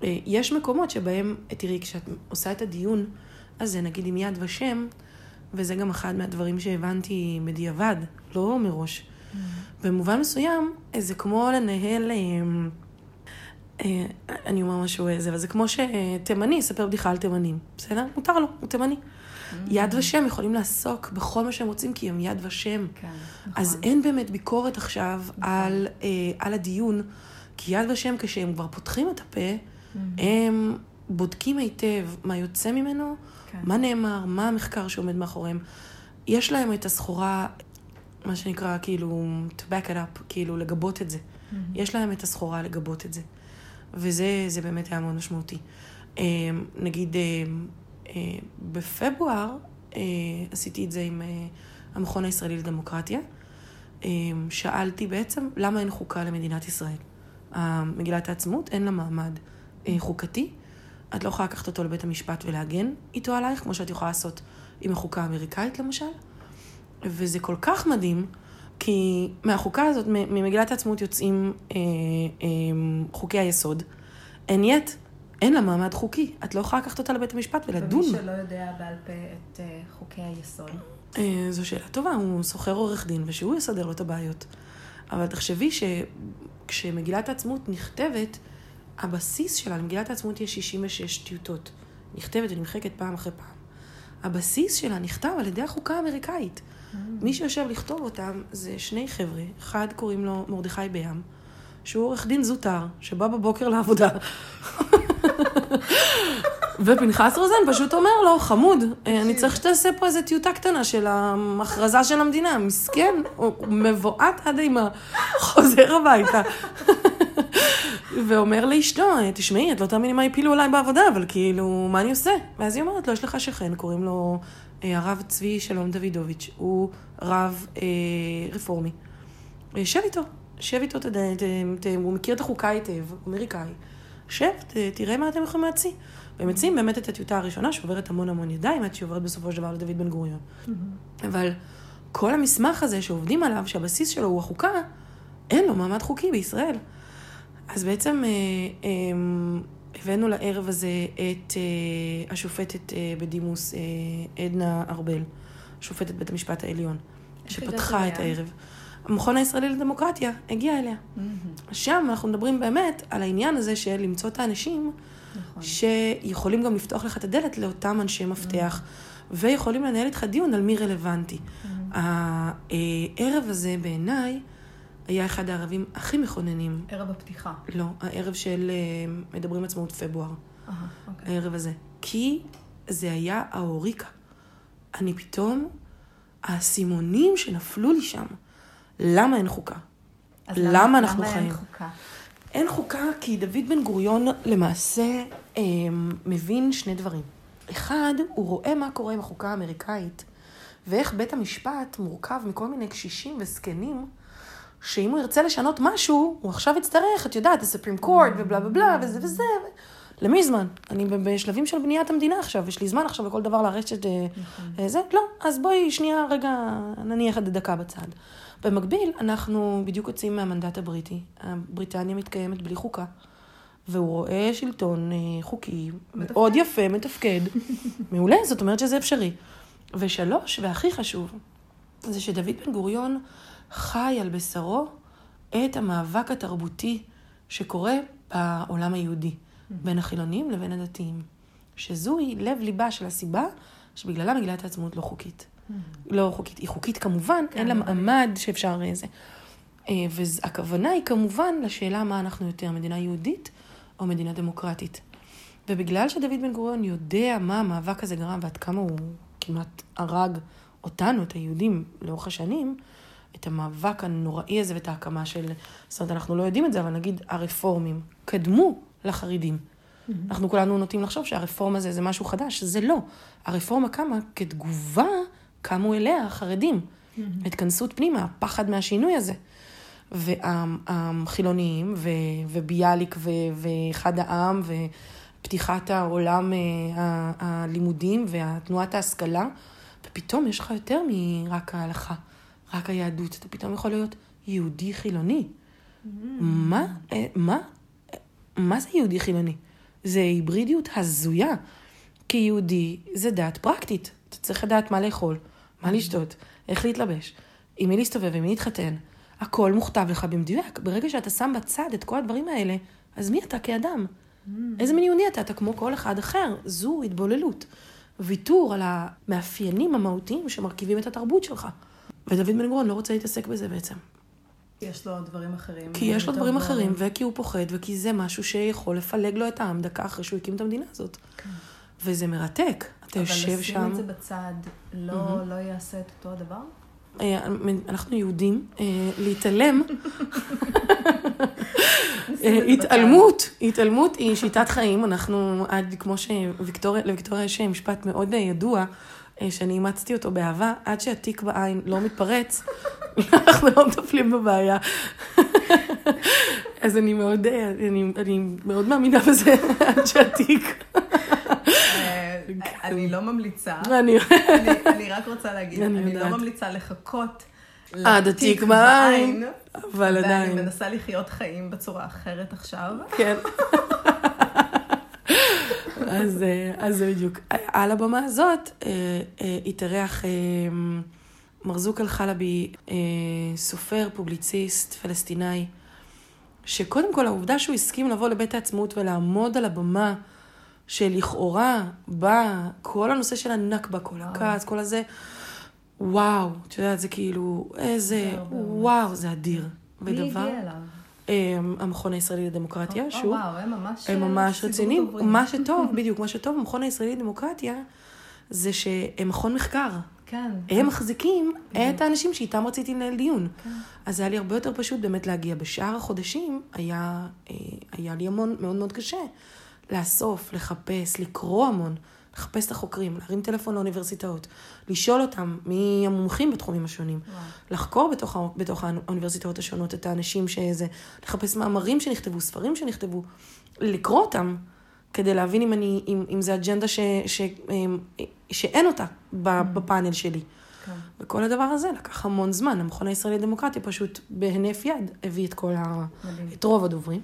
ויש מקומות שבהם, תראי, כשאת עושה את הדיון הזה, נגיד עם יד ושם, וזה גם אחד מהדברים שהבנתי בדיעבד, לא מראש. במובן מסוים, זה כמו לנהל... אה, אה, אני אומר משהו איזה, אבל זה כמו שתימני יספר בדיחה על תימנים, בסדר? מותר לו, הוא תימני. יד ושם יכולים לעסוק בכל מה שהם רוצים, כי הם יד ושם. כן, אז נכון. אין באמת ביקורת עכשיו על, אה, על הדיון, כי יד ושם, כשהם כבר פותחים את הפה, הם בודקים היטב מה יוצא ממנו, כן. מה נאמר, מה המחקר שעומד מאחוריהם. יש להם את הסחורה, מה שנקרא, כאילו, to back it up, כאילו, לגבות את זה. יש להם את הסחורה לגבות את זה. וזה זה באמת היה מאוד משמעותי. אה, נגיד, אה, בפברואר אה, עשיתי את זה עם אה, המכון הישראלי לדמוקרטיה. אה, שאלתי בעצם, למה אין חוקה למדינת ישראל? אה, מגילת העצמאות, אין לה מעמד אה, חוקתי. את לא יכולה לקחת אותו לבית המשפט ולהגן איתו עלייך, כמו שאת יכולה לעשות עם החוקה האמריקאית למשל. וזה כל כך מדהים, כי מהחוקה הזאת, ממגילת העצמאות יוצאים אה, אה, חוקי היסוד, and yet אין לה מעמד חוקי. את לא יכולה לקחת אותה לבית המשפט ולדון. ומי שלא יודע בעל פה את אה, חוקי היסוד. אה, זו שאלה טובה, הוא שוכר עורך דין ושהוא יסדר לו את הבעיות. אבל תחשבי שכשמגילת העצמאות נכתבת, הבסיס שלה, למגילת העצמאות יש 66 טיוטות. נכתבת ונמחקת פעם אחרי פעם. הבסיס שלה נכתב על ידי החוקה האמריקאית. מי שיושב לכתוב אותם זה שני חבר'ה, אחד קוראים לו מרדכי בים, שהוא עורך דין זוטר, שבא בבוקר לעבודה. ופנחס רוזן פשוט אומר לו, חמוד, אה, אני צריך שתעשה פה איזה טיוטה קטנה של ההכרזה של המדינה. מסכן, הוא מבועת עד אימה, חוזר הביתה. ואומר לאשתו, תשמעי, את לא תאמיני מה הפילו עליי בעבודה, אבל כאילו, מה אני עושה? ואז היא אומרת לו, יש לך שכן, קוראים לו אה, הרב צבי שלום דוידוביץ', הוא רב אה, רפורמי. שב איתו, שב איתו, ת, ת, ת, הוא מכיר את החוקה היטב, אמריקאי. שב, ת, תראה מה אתם יכולים להציע. והם מציעים באמת את הטיוטה הראשונה, שעוברת המון המון ידיים, עד שהיא עוברת בסופו של דבר לדוד בן גוריון. אבל כל המסמך הזה שעובדים עליו, שהבסיס שלו הוא החוקה, אין לו מעמד חוקי בישראל. אז בעצם אה, אה, הבאנו לערב הזה את אה, השופטת אה, בדימוס עדנה ארבל, שופטת בית המשפט העליון, שפתחה את? הערב. המכון הישראלי לדמוקרטיה הגיע אליה. שם אנחנו מדברים באמת על העניין הזה של למצוא את האנשים נכון. שיכולים גם לפתוח לך את הדלת לאותם אנשי מפתח. ויכולים לנהל איתך דיון על מי רלוונטי. הערב הזה בעיניי היה אחד הערבים הכי מכוננים. ערב הפתיחה. לא, הערב של אה, מדברים עצמאות פברואר. אהה, אוקיי. הערב הזה. כי זה היה האוריקה. אני פתאום, האסימונים שנפלו לי שם, למה אין חוקה? למה אנחנו למה חיים? אין חוקה? אין חוקה כי דוד בן גוריון למעשה אה, מבין שני דברים. אחד, הוא רואה מה קורה עם החוקה האמריקאית, ואיך בית המשפט מורכב מכל מיני קשישים וזקנים, שאם הוא ירצה לשנות משהו, הוא עכשיו יצטרך, את יודעת, הספרים קורט ובלה בלה בלה וזה וזה. למי יש זמן? אני בשלבים של בניית המדינה עכשיו, יש לי זמן עכשיו לכל דבר לרשת אה, אה, זה? לא, אז בואי שנייה רגע נניח את זה דקה בצד. במקביל, אנחנו בדיוק יוצאים מהמנדט הבריטי. בריטניה מתקיימת בלי חוקה, והוא רואה שלטון אה, חוקי מאוד יפה, מתפקד. [laughs] מעולה, זאת אומרת שזה אפשרי. ושלוש, והכי חשוב, זה שדוד בן גוריון חי על בשרו את המאבק התרבותי שקורה בעולם היהודי, בין החילונים לבין הדתיים. שזוהי לב-ליבה של הסיבה שבגללה מגילת העצמאות לא חוקית. לא חוקית, היא חוקית כמובן, אין לה מעמד שאפשר אה, זה. אה, והכוונה היא כמובן לשאלה מה אנחנו יותר, מדינה יהודית או מדינה דמוקרטית. ובגלל שדוד בן גוריון יודע מה המאבק הזה גרם ועד כמה הוא כמעט הרג אותנו, את היהודים, לאורך השנים, את המאבק הנוראי הזה ואת ההקמה של... זאת אומרת, אנחנו לא יודעים את זה, אבל נגיד הרפורמים קדמו לחרדים. אנחנו כולנו נוטים לחשוב שהרפורמה זה, זה משהו חדש, זה לא. הרפורמה קמה כתגובה, קמו אליה החרדים. התכנסות פנימה, הפחד מהשינוי הזה. והחילוניים, ו- וביאליק, ו- ואחד העם, ופתיחת העולם, אה, ה- הלימודים, ותנועת ההשכלה, ופתאום יש לך יותר מרק ההלכה, רק היהדות. אתה פתאום יכול להיות יהודי חילוני. מה? אה, מה? מה זה יהודי חילוני? זה היברידיות הזויה. כי יהודי זה דת פרקטית. אתה צריך לדעת מה לאכול, מה לשתות, איך להתלבש, עם מי להסתובב, עם מי להתחתן. הכל מוכתב לך במדויק. ברגע שאתה שם בצד את כל הדברים האלה, אז מי אתה כאדם? איזה מין יהודי אתה? אתה כמו כל אחד אחר. זו התבוללות. ויתור על המאפיינים המהותיים שמרכיבים את התרבות שלך. ודוד בן גוריון לא רוצה להתעסק בזה בעצם. יש לו דברים אחרים. כי יש לו דברים בוערים. אחרים, וכי הוא פוחד, וכי זה משהו שיכול לפלג לו את העם דקה אחרי שהוא הקים את המדינה הזאת. וזה מרתק. אתה יושב אבל שם. לשים את זה בצד, לא לא יעשה את אותו הדבר? אה, אנחנו יהודים, אה, להתעלם, [laughs] אה, התעלמות, התעלמות היא שיטת חיים, אנחנו עד, כמו שוויקטוריה, לוויקטוריה יש משפט מאוד ידוע, שאני אימצתי אותו באהבה, עד שהתיק בעין לא מתפרץ, [laughs] אנחנו לא מטפלים בבעיה. [laughs] אז אני מאוד, אני, אני מאוד מאמינה בזה, עד שהתיק. אני לא ממליצה. אני... רק רוצה להגיד, אני לא. ממליצה לחכות עד התיק בעין, אבל ואני עדיין. מנסה לחיות חיים בצורה אחרת עכשיו. כן. אז, אה, אז זה בדיוק. על הבמה הזאת אה, אה, התארח מרזוק אל-חלבי, סופר, פובליציסט, פלסטינאי, שקודם כל העובדה שהוא הסכים לבוא לבית העצמאות ולעמוד על הבמה שלכאורה בא כל הנושא של הנכבה, כל הכעס, כל הזה, וואו, את יודעת, זה כאילו, איזה, וואו, זה אדיר. מי הגיע אליו? אה, המכון הישראלי לדמוקרטיה, שהוא, וואו, הם ממש... אה, רציניים. מה שטוב, [laughs] בדיוק, מה שטוב במכון הישראלי לדמוקרטיה, זה שהם מכון מחקר. כן. הם מחזיקים את האנשים שאיתם רציתי לנהל דיון. אז היה לי הרבה יותר פשוט באמת להגיע. בשאר החודשים היה, אה, היה לי המון, מאוד מאוד קשה לאסוף, לחפש, לקרוא המון, לחפש את החוקרים, להרים טלפון לאוניברסיטאות, לשאול אותם מי המומחים בתחומים השונים, וואו. לחקור בתוך, בתוך האוניברסיטאות השונות את האנשים שזה, לחפש מאמרים שנכתבו, ספרים שנכתבו, לקרוא אותם, כדי להבין אם, אני, אם, אם זה אג'נדה ש, ש, אמ, שאין אותה ב- בפאנל שלי. כן. וכל הדבר הזה לקח המון זמן. המכון הישראלי לדמוקרטיה פשוט בהינף יד הביא את כל ה... מדהים. את רוב הדוברים.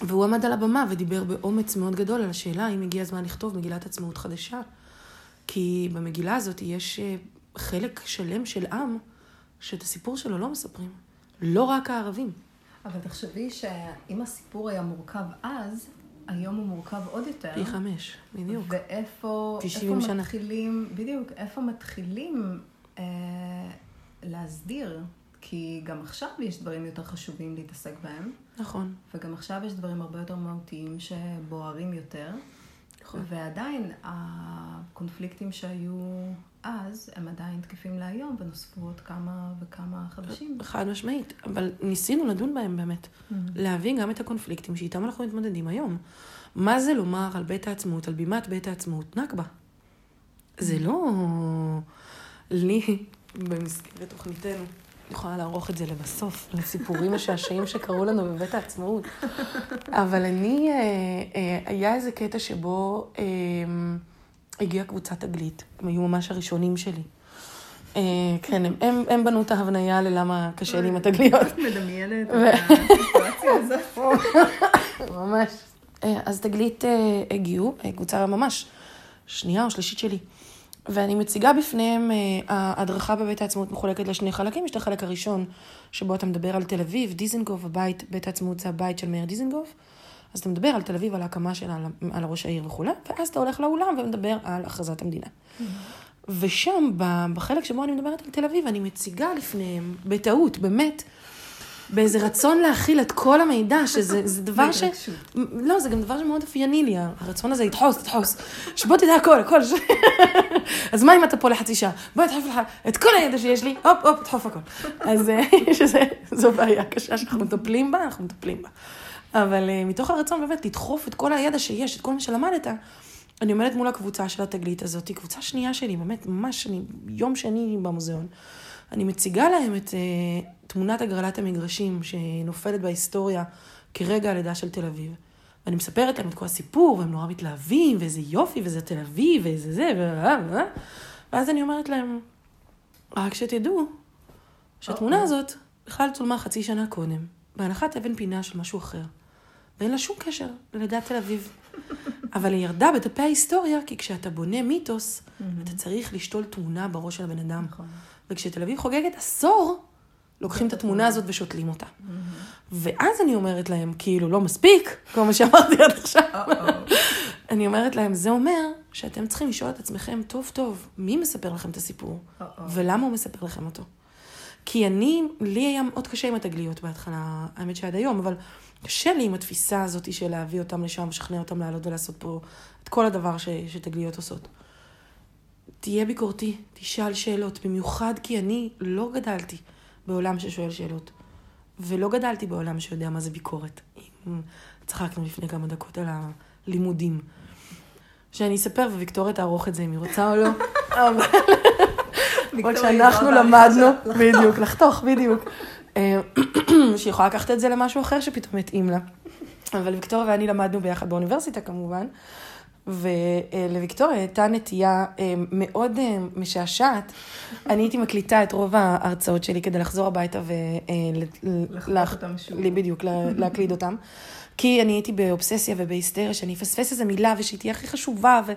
והוא עמד על הבמה ודיבר באומץ מאוד גדול על השאלה האם הגיע הזמן לכתוב מגילת עצמאות חדשה. כי במגילה הזאת יש אה, חלק שלם של עם שאת הסיפור שלו לא מספרים. לא רק הערבים. אבל תחשבי שאם הסיפור היה מורכב אז, היום הוא מורכב עוד יותר. פי חמש, בדיוק. ואיפה פי איפה 70 שנה. מתחילים, בדיוק, איפה מתחילים אה, להסדיר? כי גם עכשיו יש דברים יותר חשובים להתעסק בהם, נכון. וגם עכשיו יש דברים הרבה יותר מהותיים שבוערים יותר. נכון. ועדיין הקונפליקטים שהיו אז, הם עדיין תקפים להיום, ונוספו עוד כמה וכמה חדשים. חד משמעית, אבל ניסינו לדון בהם באמת. Mm-hmm. להבין גם את הקונפליקטים שאיתם אנחנו מתמודדים היום. מה זה לומר על בית העצמאות, על בימת בית העצמאות, נכבה. זה לא... לי, במסגרת תוכניתנו, יכולה לערוך את זה לבסוף, לסיפורים משעשעים שקרו לנו בבית העצמאות. אבל אני, אה, אה, היה איזה קטע שבו אה, הגיעה קבוצת תגלית. הם היו ממש הראשונים שלי. כן, הם, הם, הם בנו את ההבניה ללמה קשה לי עם התגליות. מדמיינת את הסיטואציה הזאת? [laughs] ממש. אז תגלית הגיעו, קבוצה ממש שנייה או שלישית שלי. ואני מציגה בפניהם, אה, ההדרכה בבית העצמאות מחולקת לשני חלקים. יש את החלק הראשון, שבו אתה מדבר על תל אביב, דיזנגוף, הבית, בית העצמאות זה הבית של מאיר דיזנגוף. אז אתה מדבר על תל אביב, על ההקמה שלה, על, ראש העיר וכולי, ואז אתה הולך לאולם ומדבר על הכרזת המדינה. ושם, ב- בחלק שבו אני מדברת על תל אביב, אני מציגה לפניהם, בטעות, באמת, באיזה רצון להכיל את כל המידע, שזה זה דבר ש... לא, זה גם דבר שמאוד אופייני לי, הרצון הזה, לדחוס, לדחוס. שבוא תדע הכל, הכל. [laughs] אז מה אם אתה פה לחצי שעה? בוא אדחוף לך את כל הידע שיש לי, הופ, הופ, תדחוף הכל. אז אה, [laughs] זו בעיה קשה שאנחנו מטפלים בה, אנחנו מטפלים בה. אבל אה, מתוך הרצון באמת לדחוף את כל הידע שיש, את כל מה שלמדת, אני עומדת מול הקבוצה של התגלית הזאת, קבוצה שנייה שלי, באמת, ממש, אני, יום שני במוזיאון. אני מציגה להם את uh, תמונת הגרלת המגרשים שנופלת בהיסטוריה כרגע הלידה של תל אביב. ואני מספרת להם את כל הסיפור, והם נורא מתלהבים, ואיזה יופי, וזה תל אביב, ואיזה זה, ו... ו- ואז אני אומרת להם, רק שתדעו שהתמונה הזאת בכלל צולמה חצי שנה קודם, בהנחת אבן פינה של משהו אחר. ואין לה שום קשר ללידת תל אביב. [laughs] אבל היא ירדה בדפי ההיסטוריה, כי כשאתה בונה מיתוס, אתה צריך לשתול תמונה בראש של הבן אדם. וכשתל אביב חוגגת עשור, לוקחים את התמונה הזאת ושותלים אותה. ואז אני אומרת להם, כאילו, לא מספיק, כל מה שאמרתי עד עכשיו. אני אומרת להם, זה אומר שאתם צריכים לשאול את עצמכם טוב טוב, מי מספר לכם את הסיפור, ולמה הוא מספר לכם אותו. כי אני, לי היה מאוד קשה עם התגליות בהתחלה, האמת שעד היום, אבל קשה לי עם התפיסה הזאת של להביא אותם לשם, לשכנע אותם לעלות ולעשות פה את כל הדבר ש, שתגליות עושות. תהיה ביקורתי, תשאל שאלות, במיוחד כי אני לא גדלתי בעולם ששואל שאלות, ולא גדלתי בעולם שיודע מה זה ביקורת. צחקנו לפני כמה דקות על הלימודים. שאני אספר וויקטוריה תערוך את זה אם היא רוצה או לא. [laughs] אבל... עוד שאנחנו למדנו, [laughs] בדיוק, לחתוך, בדיוק. אה, [clears throat] שהיא יכולה לקחת את זה למשהו אחר שפתאום יתאים לה. אבל ויקטוריה ואני למדנו ביחד באוניברסיטה כמובן, ולוויקטוריה הייתה נטייה אה, מאוד אה, משעשעת. אני הייתי מקליטה את רוב ההרצאות שלי כדי לחזור הביתה ו... לחלוק אותם שוב. בדיוק, לה- להקליד אותם. כי אני הייתי באובססיה ובהיסטריה, שאני אפספס איזה מילה ושהיא תהיה הכי חשובה, ו...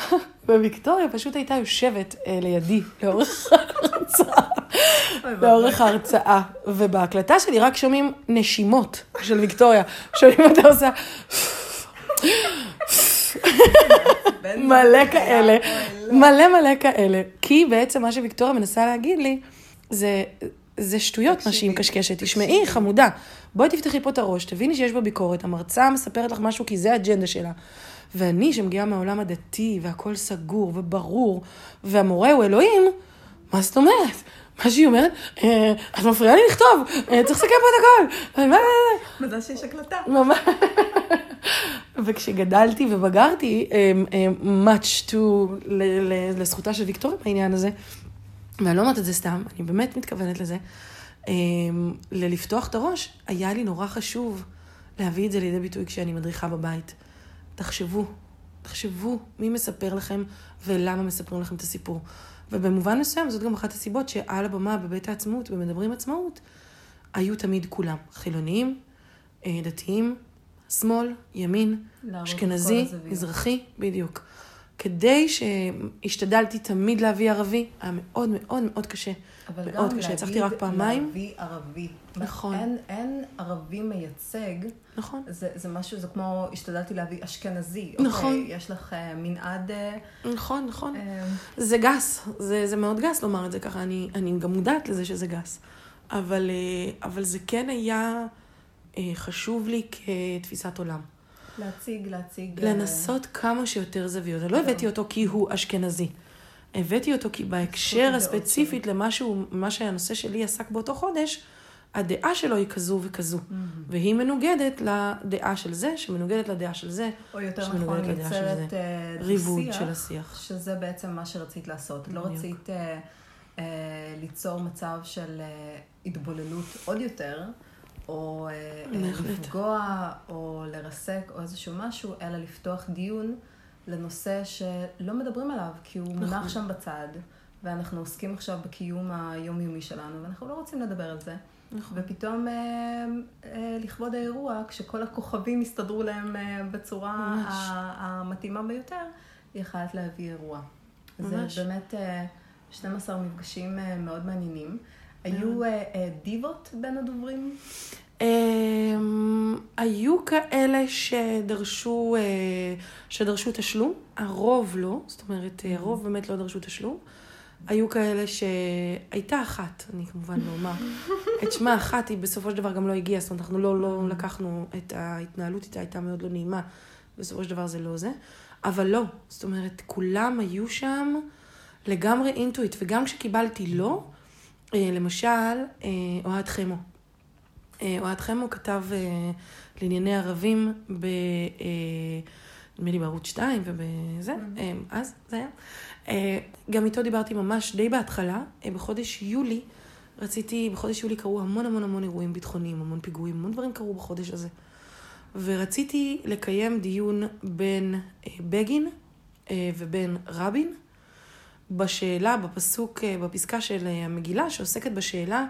[laughs] וויקטוריה פשוט הייתה יושבת אה, לידי לאורך [laughs] ההרצאה. לאורך ההרצאה. ובהקלטה שלי רק שומעים נשימות של ויקטוריה. שומעים אותה עושה... [laughs] [laughs] מלא כאלה, מלא מלא כאלה. כי בעצם מה שוויקטוריה מנסה להגיד לי, זה, זה שטויות מה שהיא מקשקשת. תשמעי, חמודה, בואי תפתחי פה את הראש, תביני שיש בה ביקורת, המרצה מספרת לך משהו כי זה האג'נדה שלה. ואני, שמגיעה מהעולם הדתי, והכל סגור וברור, והמורה הוא אלוהים, מה זאת אומרת? מה שהיא אומרת, "אה, את מפריעה לי לכתוב, אה, צריך לסכם פה את הכל. מה- מזל שיש הקלטה. ממש. וכשגדלתי ובגרתי, much to, לזכותה של ויקטוריה בעניין הזה, ואני לא אומרת את זה סתם, אני באמת מתכוונת לזה, ללפתוח את הראש, היה לי נורא חשוב להביא את זה לידי ביטוי כשאני מדריכה בבית. תחשבו, תחשבו מי מספר לכם ולמה מספרים לכם את הסיפור. ובמובן מסוים, זאת גם אחת הסיבות שעל הבמה בבית העצמאות, במדברים עצמאות, היו תמיד כולם, חילוניים, אה, דתיים, שמאל, ימין, אשכנזי. מזרחי, בדיוק. כדי שהשתדלתי תמיד להביא ערבי, היה מאוד מאוד מאוד קשה. אבל מאוד גם קשה, הצלחתי רק פעמיים. להביא ערבי. נכון. אין, אין ערבי מייצג. נכון. זה, זה משהו, זה כמו, השתדלתי להביא אשכנזי. נכון. אוקיי, יש לך אה, מנעד... אה, נכון, נכון. אה, זה גס, זה, זה מאוד גס לומר את זה ככה, אני, אני גם מודעת לזה שזה גס. אבל, אה, אבל זה כן היה אה, חשוב לי כתפיסת עולם. להציג, להציג... אה, לנסות כמה שיותר זוויות. אני לא הבאתי אותו כי הוא אשכנזי. הבאתי אותו כי בהקשר הספציפית למה שהוא- מה שהנושא שלי עסק באותו חודש, הדעה שלו היא כזו וכזו. והיא מנוגדת לדעה של זה, שמנוגדת לדעה של זה. או יותר שמנוגדת נכון, יוצרת זה. אה, ריבוד של השיח. שזה בעצם מה שרצית לעשות. לא. רצית אה, אה, ליצור מצב של אה, התבוללות עוד יותר, או אה, אה. לפגוע, או לרסק, או איזשהו משהו, אלא לפתוח דיון לנושא שלא מדברים עליו, כי הוא נכון. מונח שם בצד, ואנחנו עוסקים עכשיו בקיום היומיומי שלנו, ואנחנו לא רוצים לדבר על זה. נכון. ופתאום אה, אה, לכבוד האירוע, כשכל הכוכבים הסתדרו להם אה, בצורה. ה- המתאימה ביותר, היא יכולת להביא אירוע. ממש. זה באמת אה, 12 מפגשים אה, מאוד מעניינים. היו אה, אה, דיבות בין הדוברים? אמ, היו כאלה שדרשו, אה, שדרשו תשלום, הרוב לא, זאת אומרת, אה, הרוב באמת לא דרשו תשלום. היו כאלה שהייתה אחת, אני כמובן לא אומר, [laughs] את שמה אחת, היא בסופו של דבר גם לא הגיעה, זאת אומרת, אנחנו לא, לא לקחנו את ההתנהלות איתה, הייתה מאוד לא נעימה, בסופו של דבר זה לא זה. אבל לא, זאת אומרת, כולם היו שם לגמרי אינטואיט, וגם כשקיבלתי לא, אה, למשל, אה, אוהד חמו. אה, אוהד חמו כתב אה, לענייני ערבים ב... אה, נדמה לי בערוץ 2 ובזה, אה, אז זה היה. אה, גם איתו דיברתי ממש די בהתחלה, אה, בחודש יולי, רציתי, בחודש יולי קרו המון המון המון אירועים ביטחוניים, המון פיגועים, המון דברים קרו בחודש הזה. ורציתי לקיים דיון בין אה, בגין אה, ובין רבין, בשאלה, בפסוק, אה, בפסקה של אה, המגילה, שעוסקת בשאלה,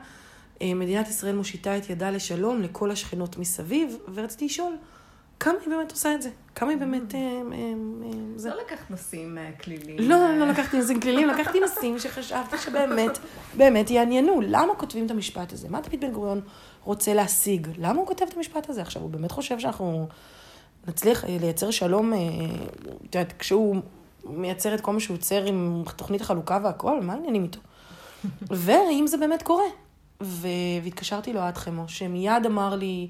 אה, מדינת ישראל מושיטה את ידה לשלום לכל השכנות מסביב, ורציתי לשאול, כמה היא באמת עושה את זה? כמה היא באמת... זה? לא לקחת נושאים כלילים. לא, לא לקחתי נושאים כלילים, לקחתי נושאים שחשבתי שבאמת, באמת יעניינו. למה כותבים את המשפט הזה? מה דוד בן גוריון רוצה להשיג? למה הוא כותב את המשפט הזה? עכשיו, הוא באמת חושב שאנחנו נצליח לייצר שלום, את יודעת, כשהוא מייצר את כל מה שהוא יוצר עם תוכנית החלוקה והכל, מה העניינים איתו? [laughs] ואם זה באמת קורה. ו... והתקשרתי לו עד חמו, שמיד אמר לי,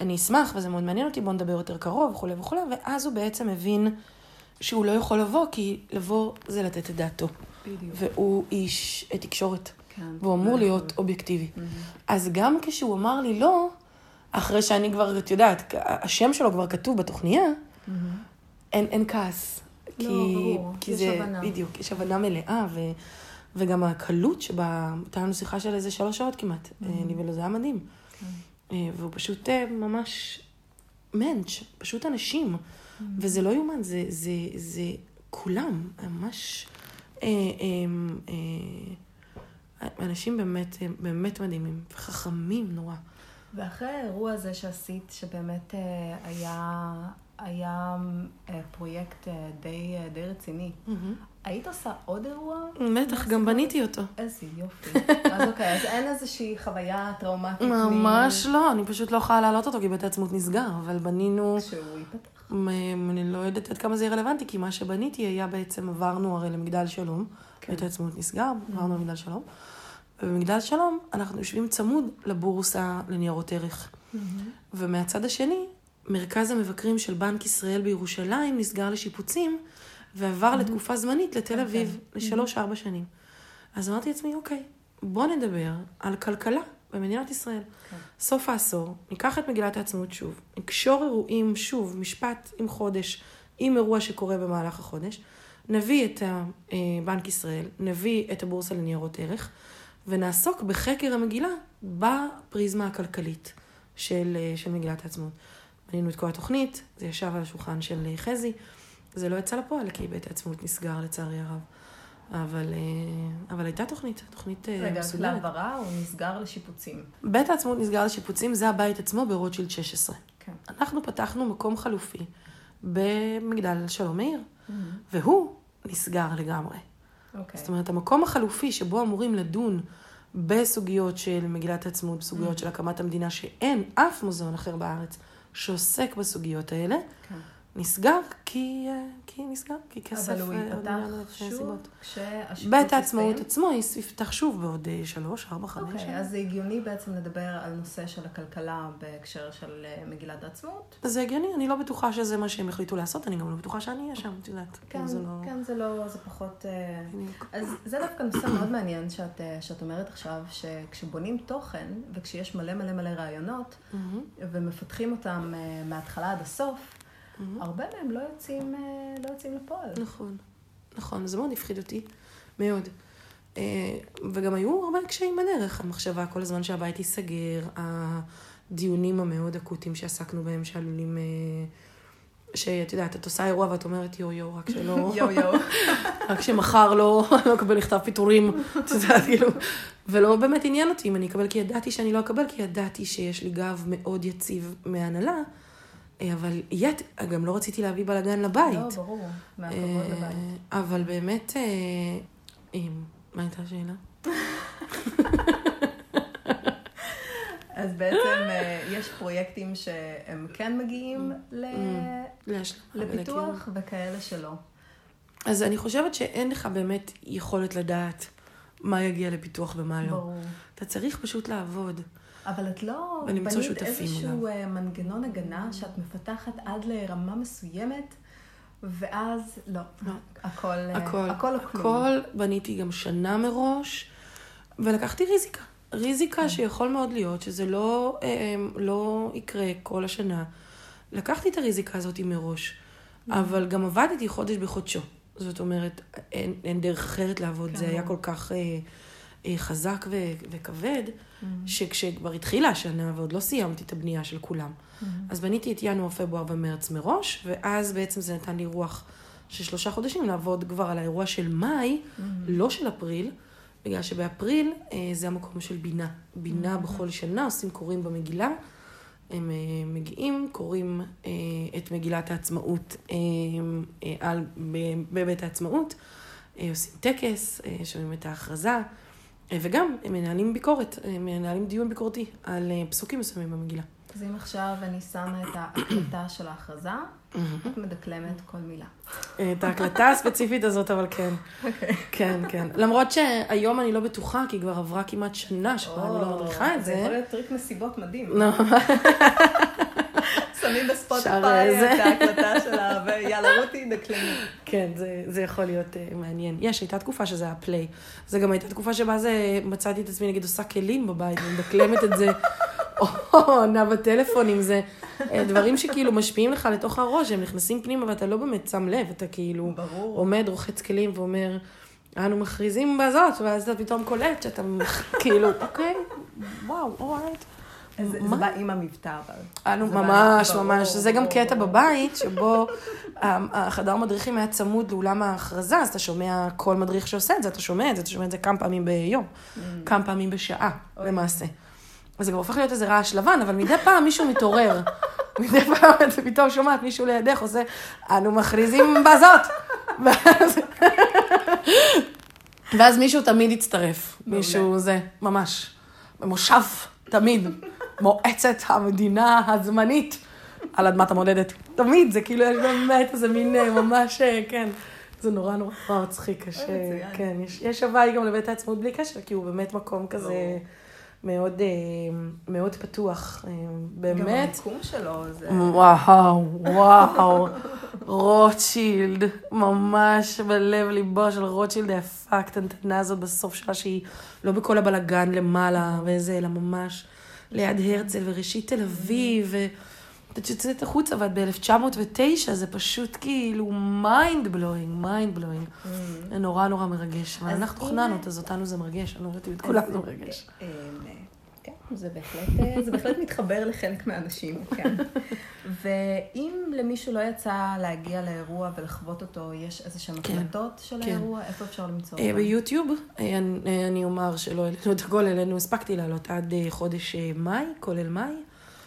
אני אשמח וזה מאוד מעניין אותי, בוא נדבר יותר קרוב וכולי וכולי, ואז הוא בעצם הבין שהוא לא יכול לבוא, כי לבוא זה לתת את דעתו. בדיוק. והוא איש תקשורת, כן. והוא אמור להיות אובייקטיבי. אז גם כשהוא אמר לי לא, אחרי שאני כבר, את יודעת, השם שלו כבר כתוב בתוכניה, אין, אין כעס. לא, כי, ברור, כי יש זה, הבנה. בדיוק, יש הבנה מלאה, ו, וגם הקלות שבה, הייתה לנו שיחה של איזה שלוש שעות כמעט, אה, אני ולו, זה היה מדהים. כן. אה, והוא פשוט אה, ממש מענץ', פשוט אנשים, וזה לא יאומן, זה, זה, זה כולם, ממש אה, אה, אה, אנשים באמת, באמת מדהימים, וחכמים נורא. ואחרי האירוע הזה שעשית, שבאמת היה, היה אה, פרויקט אה, די, אה, די רציני, היית עושה עוד אירוע? בטח, גם בניתי אותו. איזה יופי. [laughs] אז אוקיי, אז אין איזושהי חוויה טראומטית. ממש לא, אני פשוט לא יכולה להעלות אותו כי בית העצמאות נסגר, אבל בנינו, שהוא ייפתח. מ- אני לא יודעת עד כמה זה יהיה רלוונטי, כי מה שבניתי היה בעצם, עברנו הרי למגדל שלום, כן. בית העצמאות נסגר, עברנו למגדל שלום, ובמגדל שלום אנחנו יושבים צמוד לבורסה לניירות ערך. ומהצד השני, מרכז המבקרים של בנק ישראל בירושלים נסגר לשיפוצים, ועבר לתקופה זמנית לתל אביב, לשלוש-ארבע שנים. אז אמרתי לעצמי, אוקיי, בוא נדבר על כלכלה במדינת ישראל. כן. סוף העשור, ניקח את מגילת העצמאות שוב, נקשור אירועים שוב, משפט עם חודש, עם אירוע שקורה במהלך החודש, נביא את אה, בנק ישראל, נביא את הבורסה לניירות ערך, ונעסוק בחקר המגילה בפריזמה הכלכלית של, אה, של מגילת העצמאות. בנינו את כל התוכנית, זה ישב על השולחן של אה, חזי, זה לא יצא לפועל כי בית העצמאות נסגר לצערי הרב. אבל, אה, אבל הייתה תוכנית, תוכנית אה, רגע, מסודרת. להבהרה, הוא נסגר לשיפוצים. בית העצמאות נסגר לשיפוצים, זה הבית עצמו ברוטשילד 16. כן. אנחנו פתחנו מקום חלופי במגדל שלום מאיר. והוא נסגר לגמרי. אוקיי. זאת אומרת, המקום החלופי שבו אמורים לדון בסוגיות של מגילת העצמאות, בסוגיות של הקמת המדינה, שאין אף מוזיאון אחר בארץ שעוסק בסוגיות האלה, כן. נסגר כי, אה, כי נסגר, כי כסף... אבל הוא אה, ייפתח שוב. כשהשיפוט בית העצמאות יסתיים? עצמו יפתח שוב בעוד אה, שלוש, ארבע, חמש אוקיי. אז זה הגיוני בעצם לדבר על נושא של הכלכלה בהקשר של מגילת העצמאות. זה הגיוני, אני לא בטוחה שזה מה שהם החליטו לעשות, אני גם לא בטוחה שאני אהיה שם, את יודעת. כן, זה לא... כן, זה לא, זה פחות... אז זה דווקא נושא מאוד מעניין שאת, שאת אומרת עכשיו, שכשבונים תוכן, וכשיש מלא מלא מלא רעיונות, ומפתחים אותם מההתחלה עד הסוף, מהמם. הרבה מהם לא יוצאים, אה, לא יוצאים לפועל. נכון, נכון, זה מאוד הפחיד אותי, מאוד. אה, וגם היו הרבה קשיים בדרך, המחשבה כל הזמן שהבית ייסגר, הדיונים המאוד אקוטיים שעסקנו בהם, שעלולים... אה, שאת יודעת, את עושה אירוע ואת אומרת יו יו, רק שלא... יואו יואו. רק [laughs] [laughs] שמחר לא, לא אקבל מכתב פיטורים, את יודעת, כאילו, ולא באמת עניין אותי אם אני אקבל, כי ידעתי שאני לא אקבל, כי ידעתי שיש לי גב מאוד יציב מההנהלה, אה, אבל יד, גם לא רציתי להביא בלאגן לבית. לא, ברור, מהכבוד אה, לבית. אבל באמת, אה, אה, מה הייתה השאלה? אז בעצם אה, יש פרויקטים שהם כן מגיעים לפיתוח, וכאלה שלא. אז אני חושבת שאין לך באמת יכולת לדעת מה יגיע לפיתוח ומה לא. ברור. אתה צריך פשוט לעבוד. אבל את לא בנית איזשהו אה, מנגנון הגנה שאת מפתחת עד לרמה מסוימת, ואז לא. לא. הכל, אה, הכל, הכל כלום. הכל בניתי גם שנה מראש, ולקחתי ריזיקה. ריזיקה כן. שיכול מאוד להיות שזה לא, אה, לא יקרה כל השנה. לקחתי את הריזיקה הזאת מראש, Mm. אבל גם עבדתי חודש בחודשו. זאת אומרת, אין, אין דרך אחרת לעבוד, כן, זה היה. כל כך אה, חזק ו, וכבד, Mm. שכשכבר התחילה השנה ועוד לא סיימתי את הבנייה של כולם, Mm. אז בניתי את ינואר, פברואר ומרץ מראש, ואז בעצם זה נתן לי רוח של שלושה חודשים לעבוד כבר על האירוע של מאי, Mm. לא של אפריל, בגלל שבאפריל אה, זה המקום של בינה. בינה בכל שנה, עושים קוראים במגילה. הם אה, מגיעים, קוראים אה, את מגילת העצמאות אה, אה, על, ב- בבית העצמאות, אה, עושים טקס, אה, שומעים את ההכרזה, אה, וגם הם מנהלים ביקורת, הם מנהלים דיון ביקורתי על אה, פסוקים מסוימים במגילה. אז אם עכשיו אני שמה את ההקלטה של ההכרזה, את מדקלמת כל מילה. אה, את ההקלטה הספציפית הזאת, אבל כן. אוקיי. כן, כן. למרות שהיום אני לא בטוחה, כי כבר עברה כמעט שנה שבה אני לא מדריכה את זה יכול זה. להיות טריק מסיבות מדהים. שמים בספוטיפיי זה. את ההקלטה שלה, ויאללה רותי, דקלמי. כן, זה, זה יכול להיות uh, מעניין. יש, הייתה תקופה שזה היה play. זה גם הייתה תקופה שבה זה, מצאתי את עצמי, נגיד, עושה כלים בבית, ומדקלמת את זה, [laughs] או עונה בטלפון עם זה. אה, דברים שכאילו משפיעים לך לתוך הראש, הם נכנסים פנימה ואתה לא באמת שם לב, אתה כאילו ברור. עומד, רוחץ כלים ואומר, אנו מכריזים בזאת, ואז אתה פתאום קולט שאתה [laughs] כאילו, אוקיי, וואו, אורייט. זה? בא עם המבטא, אבל. אנו ממש, ממש. זה גם קטע. בבית, שבו [laughs] החדר מדריכים היה צמוד לאולם ההכרזה, אז אתה שומע כל מדריך שעושה את זה, אתה שומע את זה, אתה שומע את זה כמה פעמים ביום, כמה פעמים בשעה, Mm. למעשה. אז זה כבר הופך להיות איזה רעש לבן, אבל מדי פעם מישהו מתעורר. [laughs] מדי פעם אתה פתאום שומעת מישהו לידך עושה, אנו מכריזים בזאת. [laughs] ואז- מישהו תמיד יצטרף. מישהו זה, ממש. במושב, תמיד. מועצת המדינה הזמנית על אדמת המולדת. תמיד, זה כאילו, יש באמת איזה מין אה, ממש, אה, כן. זה נורא נורא מצחיק, קשה. מצוין. כן, יש, יש הוואי גם לבית העצמאות בלי קשר, כי הוא באמת מקום כזה ברור. מאוד, אה, מאוד פתוח. אה, גם באמת. המיקום שלו, זה... וואו, וואו, רוטשילד, ממש בלב ליבו של רוטשילד היפה הקטנטנה הזאת בסוף שלה, שהיא לא בכל הבלגן למעלה וזה, אלא ממש ליד הרצל וראשית תל אביב, ואת יוצאת החוצה ואת ב-1909, זה פשוט כאילו mind blowing, mind blowing. זה נורא נורא מרגש, אבל אז אנחנו אם- תוכננו את הזאת, אותנו זה מרגש, אני לא יודעת אם את כולנו מרגש. כן, זה בהחלט, אה, זה בהחלט מתחבר לחלק מהאנשים, כן. [laughs] ואם למישהו לא יצא להגיע לאירוע ולחוות אותו, יש איזה שהן כן, הקלטות של כן. האירוע? איפה אפשר למצוא אה, אותם? ביוטיוב, אה, אני- אני אומר שלא העלינו את הכל, העלינו, הספקתי לעלות עד חודש מאי, כולל מאי.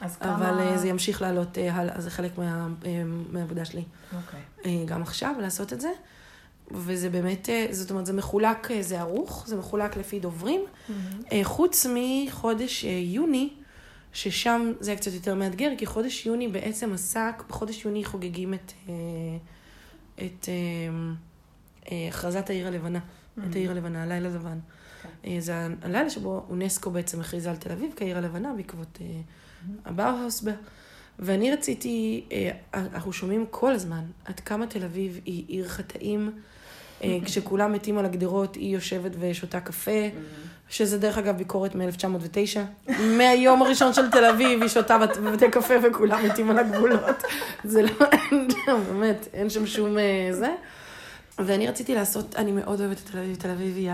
אז אבל כמה... זה ימשיך לעלות אה, הלאה, זה חלק מה, מהעבודה שלי. אוקיי. גם עכשיו, לעשות את זה. וזה באמת, אה, זאת אומרת, זה מחולק, אה, זה ערוך, זה מחולק לפי דוברים. אה, חוץ מחודש יוני, ששם זה היה קצת יותר מאתגר, כי חודש יוני בעצם עסק, בחודש יוני חוגגים את, את הכרזת העיר הלבנה, את העיר הלבנה, הלילה לבן. כן. אה, זה הלילה שבו אונסקו בעצם הכריזה על תל אביב כעיר הלבנה בעקבות אה, הבאוהאוס. בה. ואני רציתי, אה, אנחנו שומעים כל הזמן עד כמה תל אביב היא עיר חטאים. אה, כשכולם מתים על הגדרות, היא יושבת ושותה קפה, שזה דרך אגב ביקורת מ-1909. מהיום הראשון של תל אביב היא שותה בת- בבתי קפה וכולם מתים על הגבולות. זה לא, [laughs] באמת, אין שם שום אה, זה. ואני רציתי לעשות, אני מאוד אוהבת את תל אביב, תל אביב היא.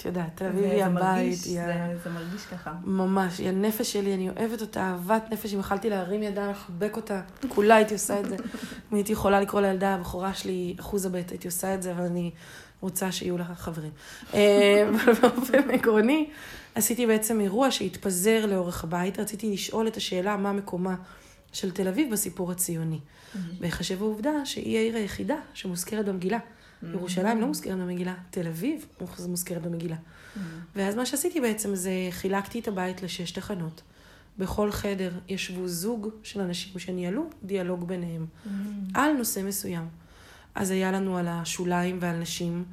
את יודעת, תל אביב היא הבית, היא. זה- זה מרגיש ככה. ממש, היא הנפש שלי, אני אוהבת אותה, אהבת נפש, אם יכלתי להרים ידיים, לחבק אותה, כולה הייתי עושה את זה. [laughs] אם הייתי יכולה לקרוא לילדה, הבכורה שלי, אחוז הבית, הייתי עושה את זה, אבל אני רוצה שיהיו לה חברים. [laughs] אה, אבל באופן עקרוני, עשיתי בעצם אירוע שהתפזר לאורך הבית, רציתי לשאול את השאלה מה מקומה של תל אביב בסיפור הציוני. בהיחשב העובדה שהיא העיר היחידה שמוזכרת במגילה. ירושלים לא מוזכרת במגילה, תל אביב מוזכרת במגילה. ואז מה שעשיתי בעצם זה חילקתי את הבית לשש תחנות. בכל חדר ישבו זוג של אנשים שניהלו דיאלוג ביניהם על נושא מסוים. אז היה לנו על השוליים ועל נשים,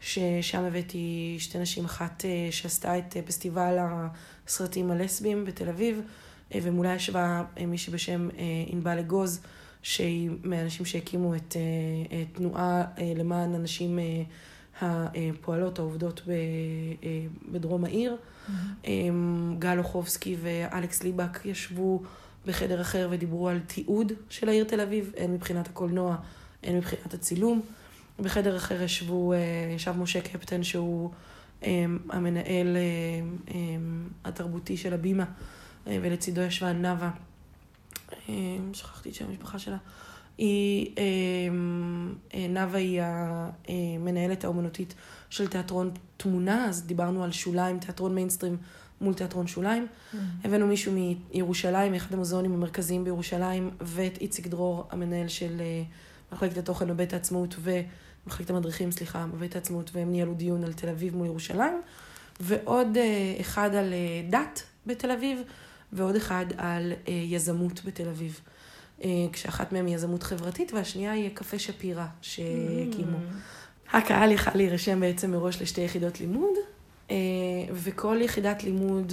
ששם הבאתי שתי נשים, אחת אה, שעשתה את אה, פסטיבל הסרטים הלסביים בתל אביב, אה, ומולה ישבה מישהי בשם ענבל אגוז, שהיא מהאנשים שהקימו את אה, תנועה אה, למען הנשים אה, הפועלות, העובדות בדרום העיר. אמ, גל אוחובסקי ואלכס ליבק ישבו בחדר אחר ודיברו על תיעוד של העיר תל אביב, הן מבחינת הקולנוע, הן מבחינת הצילום. בחדר אחר ישבו, ישב משה קפטן, שהוא אמ, המנהל אמ, התרבותי של הבימה, ולצידו ישבה נאוה, שכחתי את שם המשפחה שלה. היא, אמ, אה, נאוה היא המנהלת האומנותית של תיאטרון תמונה, אז דיברנו על שוליים, תיאטרון מיינסטרים מול תיאטרון שוליים. הבאנו מישהו מירושלים, מאחד המוזיאונים המרכזיים בירושלים, ואת איציק דרור, המנהל של אה, מחלקת התוכן בבית העצמאות, ומחלקת המדריכים, סליחה, בבית העצמאות, והם ניהלו דיון על תל אביב מול ירושלים, ועוד אה, אחד על אה, דת בתל אביב, ועוד אחד על אה, יזמות בתל אביב. אה, כשאחת מהן היא יזמות חברתית, והשנייה היא קפה שפירא שהקימו. הקהל יכל להירשם בעצם מראש לשתי יחידות לימוד, אה, וכל יחידת לימוד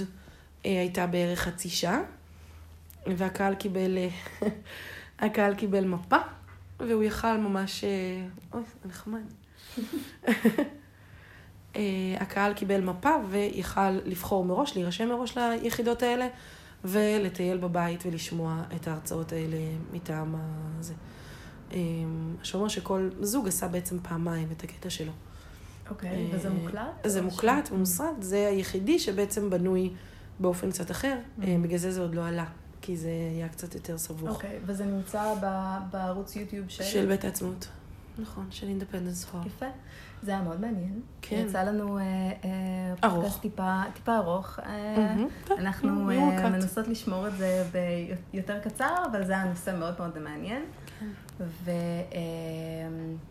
אה, הייתה בערך חצי שעה, והקהל קיבל, [laughs] הקהל קיבל מפה, והוא יכל ממש, אוי, זה נחמד. [laughs] הקהל קיבל מפה ויכל לבחור מראש, להירשם מראש ליחידות האלה, ולטייל בבית ולשמוע את ההרצאות האלה מטעם הזה. אה, שאומר שכל זוג עשה בעצם פעמיים את הקטע שלו. אוקיי, וזה אה, מוקלט? זה מוקלט ומוסרט, זה היחידי שבעצם בנוי באופן קצת אחר, Mm. אה, בגלל זה זה עוד לא עלה, כי זה היה קצת יותר סבוך. אוקיי, וזה נמצא בערוץ יוטיוב של... של בית העצמאות. נכון, של אינדפנדנס הול. יפה. זה היה מאוד מעניין. כן. יצא לנו אה, אה. פודקאסט טיפה, טיפה ארוך. אה, אנחנו. מנסות לשמור את זה ביותר קצר, אבל זה היה נושא מאוד מאוד מעניין. כן.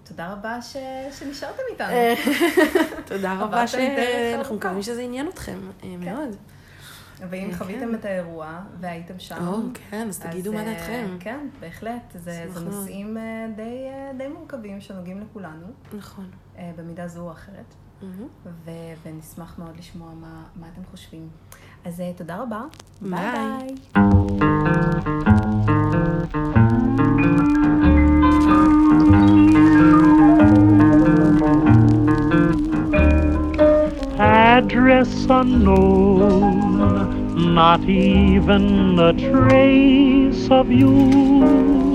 ותודה רבה ש- שנשארתם איתנו. [laughs] תודה רבה שאנחנו. מקווים שזה עניין אתכם אה, מאוד. ואם כן. חוויתם את האירוע והייתם שם, או, כן, אז תגידו מה אה, דעתכם. כן, בהחלט. זה זה. נושאים אה, די, אה, די מורכבים שנוגעים לכולנו, נכון. במידה זו או אחרת. מהמם. ו- ונשמח מאוד לשמוע מה, מה אתם חושבים. אז תודה רבה. ביי. address unknown, not even a trace of you.